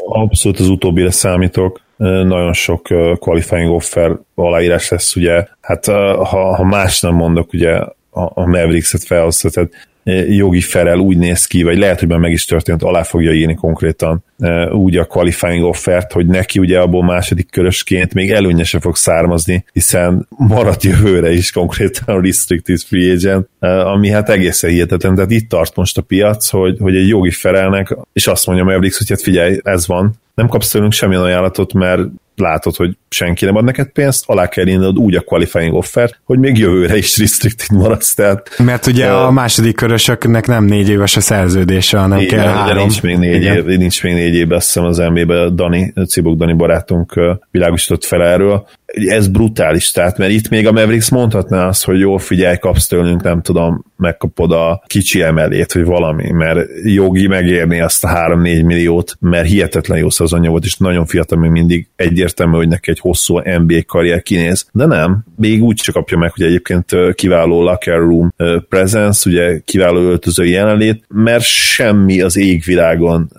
Abszolút az utóbbire számítok nagyon sok qualifying offer aláírás lesz, ugye, hát ha, ha más nem mondok, ugye a, a Mavericks-et felhozta, tehát jogi felel úgy néz ki, vagy lehet, hogy már meg is történt, alá fogja írni konkrétan úgy a qualifying offert, hogy neki ugye abból második körösként még előnyese fog származni, hiszen maradt jövőre is konkrétan a restricted free agent, ami hát egészen hihetetlen, tehát itt tart most a piac, hogy, hogy egy jogi felelnek, és azt mondja Mavericks, hogy hát figyelj, ez van, nem kapsz tőlünk semmilyen ajánlatot, mert látod, hogy senki nem ad neked pénzt, alá kell írnod úgy a qualifying offer, hogy még jövőre is restricted maradsz. Tehát, Mert ugye uh, a második körösöknek nem négy éves a szerződése, hanem igen, kell három. Nincs még négy, év, nincs még négy év, azt hiszem az nba Dani, Cibok Dani barátunk világosított fel erről. Ez brutális, tehát mert itt még a Mavericks mondhatná azt, hogy jó, figyelj, kapsz tőlünk, nem tudom, megkapod a kicsi emelét, vagy valami, mert jogi megérni azt a 3-4 milliót, mert hihetetlen jó szezonja volt, és nagyon fiatal még mindig egyértelmű, hogy neki egy hosszú NBA karrier kinéz, de nem, még úgy csak kapja meg, hogy egyébként kiváló locker room presence, ugye kiváló öltöző jelenlét, mert semmi az égvilágon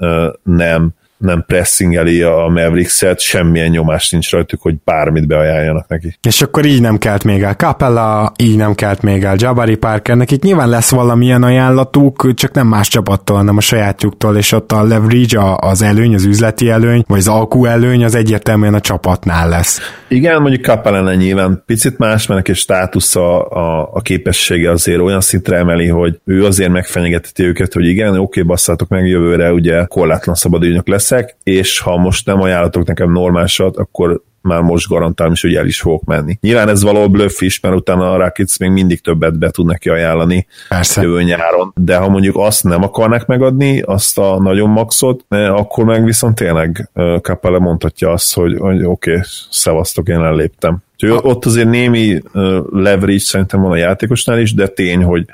nem nem pressingeli a Mavericks-et, semmilyen nyomás nincs rajtuk, hogy bármit beajánljanak neki. És akkor így nem kelt még el Capella, így nem kelt még el Jabari Parker, nekik nyilván lesz valamilyen ajánlatuk, csak nem más csapattól, hanem a sajátjuktól, és ott a leverage, az előny, az üzleti előny, vagy az alkú előny, az egyértelműen a csapatnál lesz. Igen, mondjuk Capella nyilván picit más, mert neki státusza, a, a képessége azért olyan szintre emeli, hogy ő azért megfenyegeteti őket, hogy igen, oké, okay, basszátok meg jövőre, ugye korlátlan szabadügynök lesz, leszek, és ha most nem ajánlatok nekem normálisat, akkor már most garantálom is, hogy el is fogok menni. Nyilván ez való bluff is, mert utána a Rakic még mindig többet be tud neki ajánlani Persze. jövő nyáron, de ha mondjuk azt nem akarnak megadni, azt a nagyon maxot, eh, akkor meg viszont tényleg eh, Capella mondhatja azt, hogy, hogy oké, okay, szevasztok, én elléptem. Úgyhogy ott azért némi eh, leverage szerintem van a játékosnál is, de tény, hogy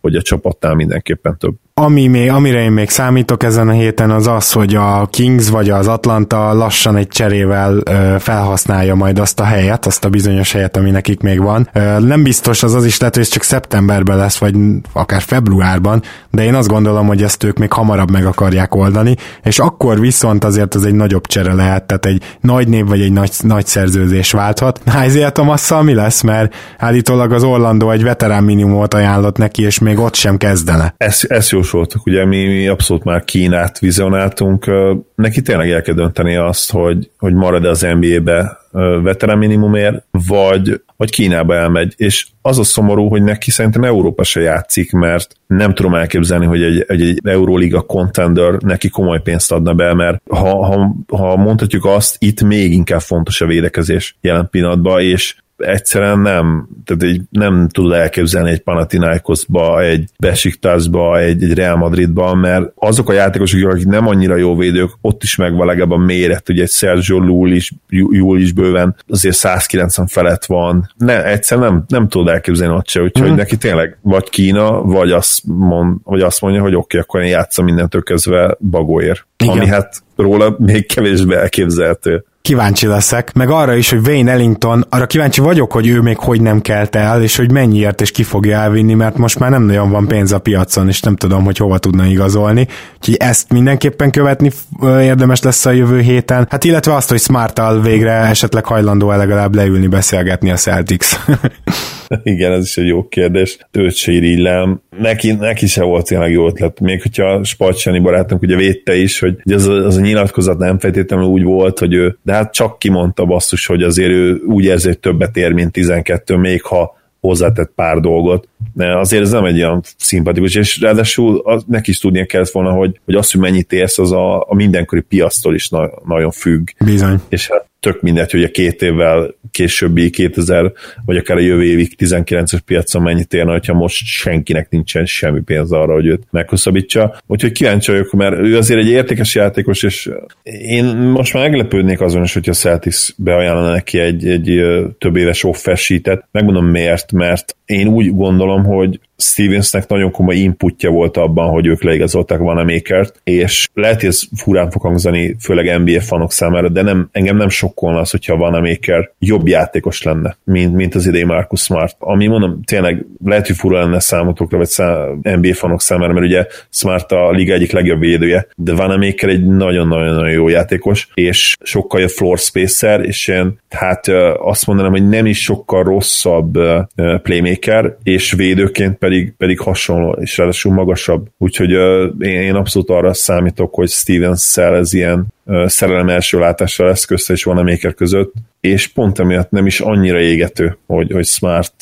hogy a csapatnál mindenképpen több. Ami még, amire én még számítok ezen a héten az az, hogy a Kings vagy az Atlanta lassan egy cserével felhasználja majd azt a helyet, azt a bizonyos helyet, ami nekik még van. Nem biztos, az az is lehet, hogy ez csak szeptemberben lesz, vagy akár februárban, de én azt gondolom, hogy ezt ők még hamarabb meg akarják oldani, és akkor viszont azért az egy nagyobb csere lehet, tehát egy nagy név vagy egy nagy, nagy szerződés válthat. Isaiah thomas mi lesz, mert állítólag az Orlando egy veterán minimumot ajánlott neki, és még ott sem kezdene. Ez, ez jó jósoltuk, ugye mi, mi abszolút már Kínát vizionáltunk, neki tényleg el kell dönteni azt, hogy, hogy marad az NBA-be veterán minimumért, vagy, vagy Kínába elmegy, és az a szomorú, hogy neki szerintem Európa se játszik, mert nem tudom elképzelni, hogy egy, egy, egy Euroliga contender neki komoly pénzt adna be, mert ha, ha, ha mondhatjuk azt, itt még inkább fontos a védekezés jelen pillanatban, és egyszerűen nem, tehát egy, nem tud elképzelni egy Panathinaikosba, egy Besiktasba, egy, egy Real Madridba, mert azok a játékosok, akik nem annyira jó védők, ott is megvan legalább a méret, ugye egy Sergio Lul is, Júl is bőven azért 190 felett van. Ne, egyszerűen nem, nem tud elképzelni ott se, úgyhogy mm. neki tényleg vagy Kína, vagy azt, mond, vagy azt mondja, hogy oké, okay, akkor én játszom mindentől kezdve bagóért. Igen. Ami hát róla még kevésbé elképzelhető kíváncsi leszek, meg arra is, hogy Wayne Ellington, arra kíváncsi vagyok, hogy ő még hogy nem kelt el, és hogy mennyiért és ki fogja elvinni, mert most már nem nagyon van pénz a piacon, és nem tudom, hogy hova tudna igazolni. Úgyhogy ezt mindenképpen követni érdemes lesz a jövő héten. Hát illetve azt, hogy Smartal végre esetleg hajlandó -e legalább leülni beszélgetni a Celtics. (laughs) Igen, ez is egy jó kérdés. Őt se irigylem. Neki, neki se volt tényleg jó ötlet. Még hogyha Spacsani barátunk ugye védte is, hogy az az a nyilatkozat nem feltétlenül úgy volt, hogy ő, de hát csak kimondta basszus, hogy azért ő úgy érzi, hogy többet ér, mint 12, még ha hozzátett pár dolgot. De azért ez nem egy olyan szimpatikus, és ráadásul az, neki is tudnia kellett volna, hogy, hogy azt, hogy mennyit érsz, az a, a mindenkori piasztól is na, nagyon függ. Bizony. És hát tök mindegy, hogy a két évvel későbbi 2000, vagy akár a jövő évig 19-es piacon mennyit érne, hogyha most senkinek nincsen semmi pénz arra, hogy őt meghosszabbítsa. Úgyhogy kíváncsi vagyok, mert ő azért egy értékes játékos, és én most már meglepődnék azon is, hogyha Celtics beajánlana neki egy, egy több éves offer Megmondom miért, mert én úgy gondolom, hogy Stevensnek nagyon komoly inputja volt abban, hogy ők leigazolták Van Makert, és lehet, hogy ez furán fog hangzani, főleg NBA fanok számára, de nem, engem nem sokkolna az, hogyha Van Maker jobb játékos lenne, mint, mint az idei Marcus Smart. Ami mondom, tényleg lehet, hogy fura lenne számotokra, vagy szám, NBA fanok számára, mert ugye Smart a liga egyik legjobb védője, de Van Maker egy nagyon-nagyon jó játékos, és sokkal jobb floor spacer, és én hát azt mondanám, hogy nem is sokkal rosszabb playmaker, és védőként pedig, pedig hasonló, és ráadásul magasabb. Úgyhogy uh, én, én abszolút arra számítok, hogy Stevens-szel ez ilyen szerelem első látásra lesz közte és van a Maker között, és pont emiatt nem is annyira égető, hogy, hogy Smart,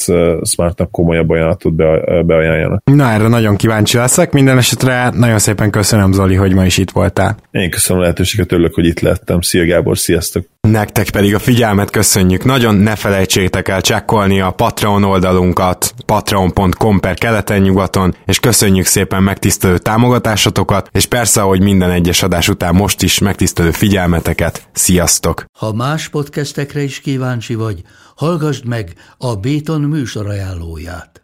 Smartnak komolyabb ajánlatot be, beajánljanak. Na, erre nagyon kíváncsi leszek. Minden esetre nagyon szépen köszönöm, Zoli, hogy ma is itt voltál. Én köszönöm a lehetőséget, örülök, hogy itt lettem. Szia Gábor, sziasztok! Nektek pedig a figyelmet köszönjük. Nagyon ne felejtsétek el csekkolni a Patreon oldalunkat, patreon.com per keleten-nyugaton, és köszönjük szépen megtisztelő támogatásotokat, és persze, hogy minden egyes adás után most is megtisztelő figyelmeteket. Sziasztok! Ha más podcastekre is kíváncsi vagy, hallgassd meg a Béton műsor ajánlóját.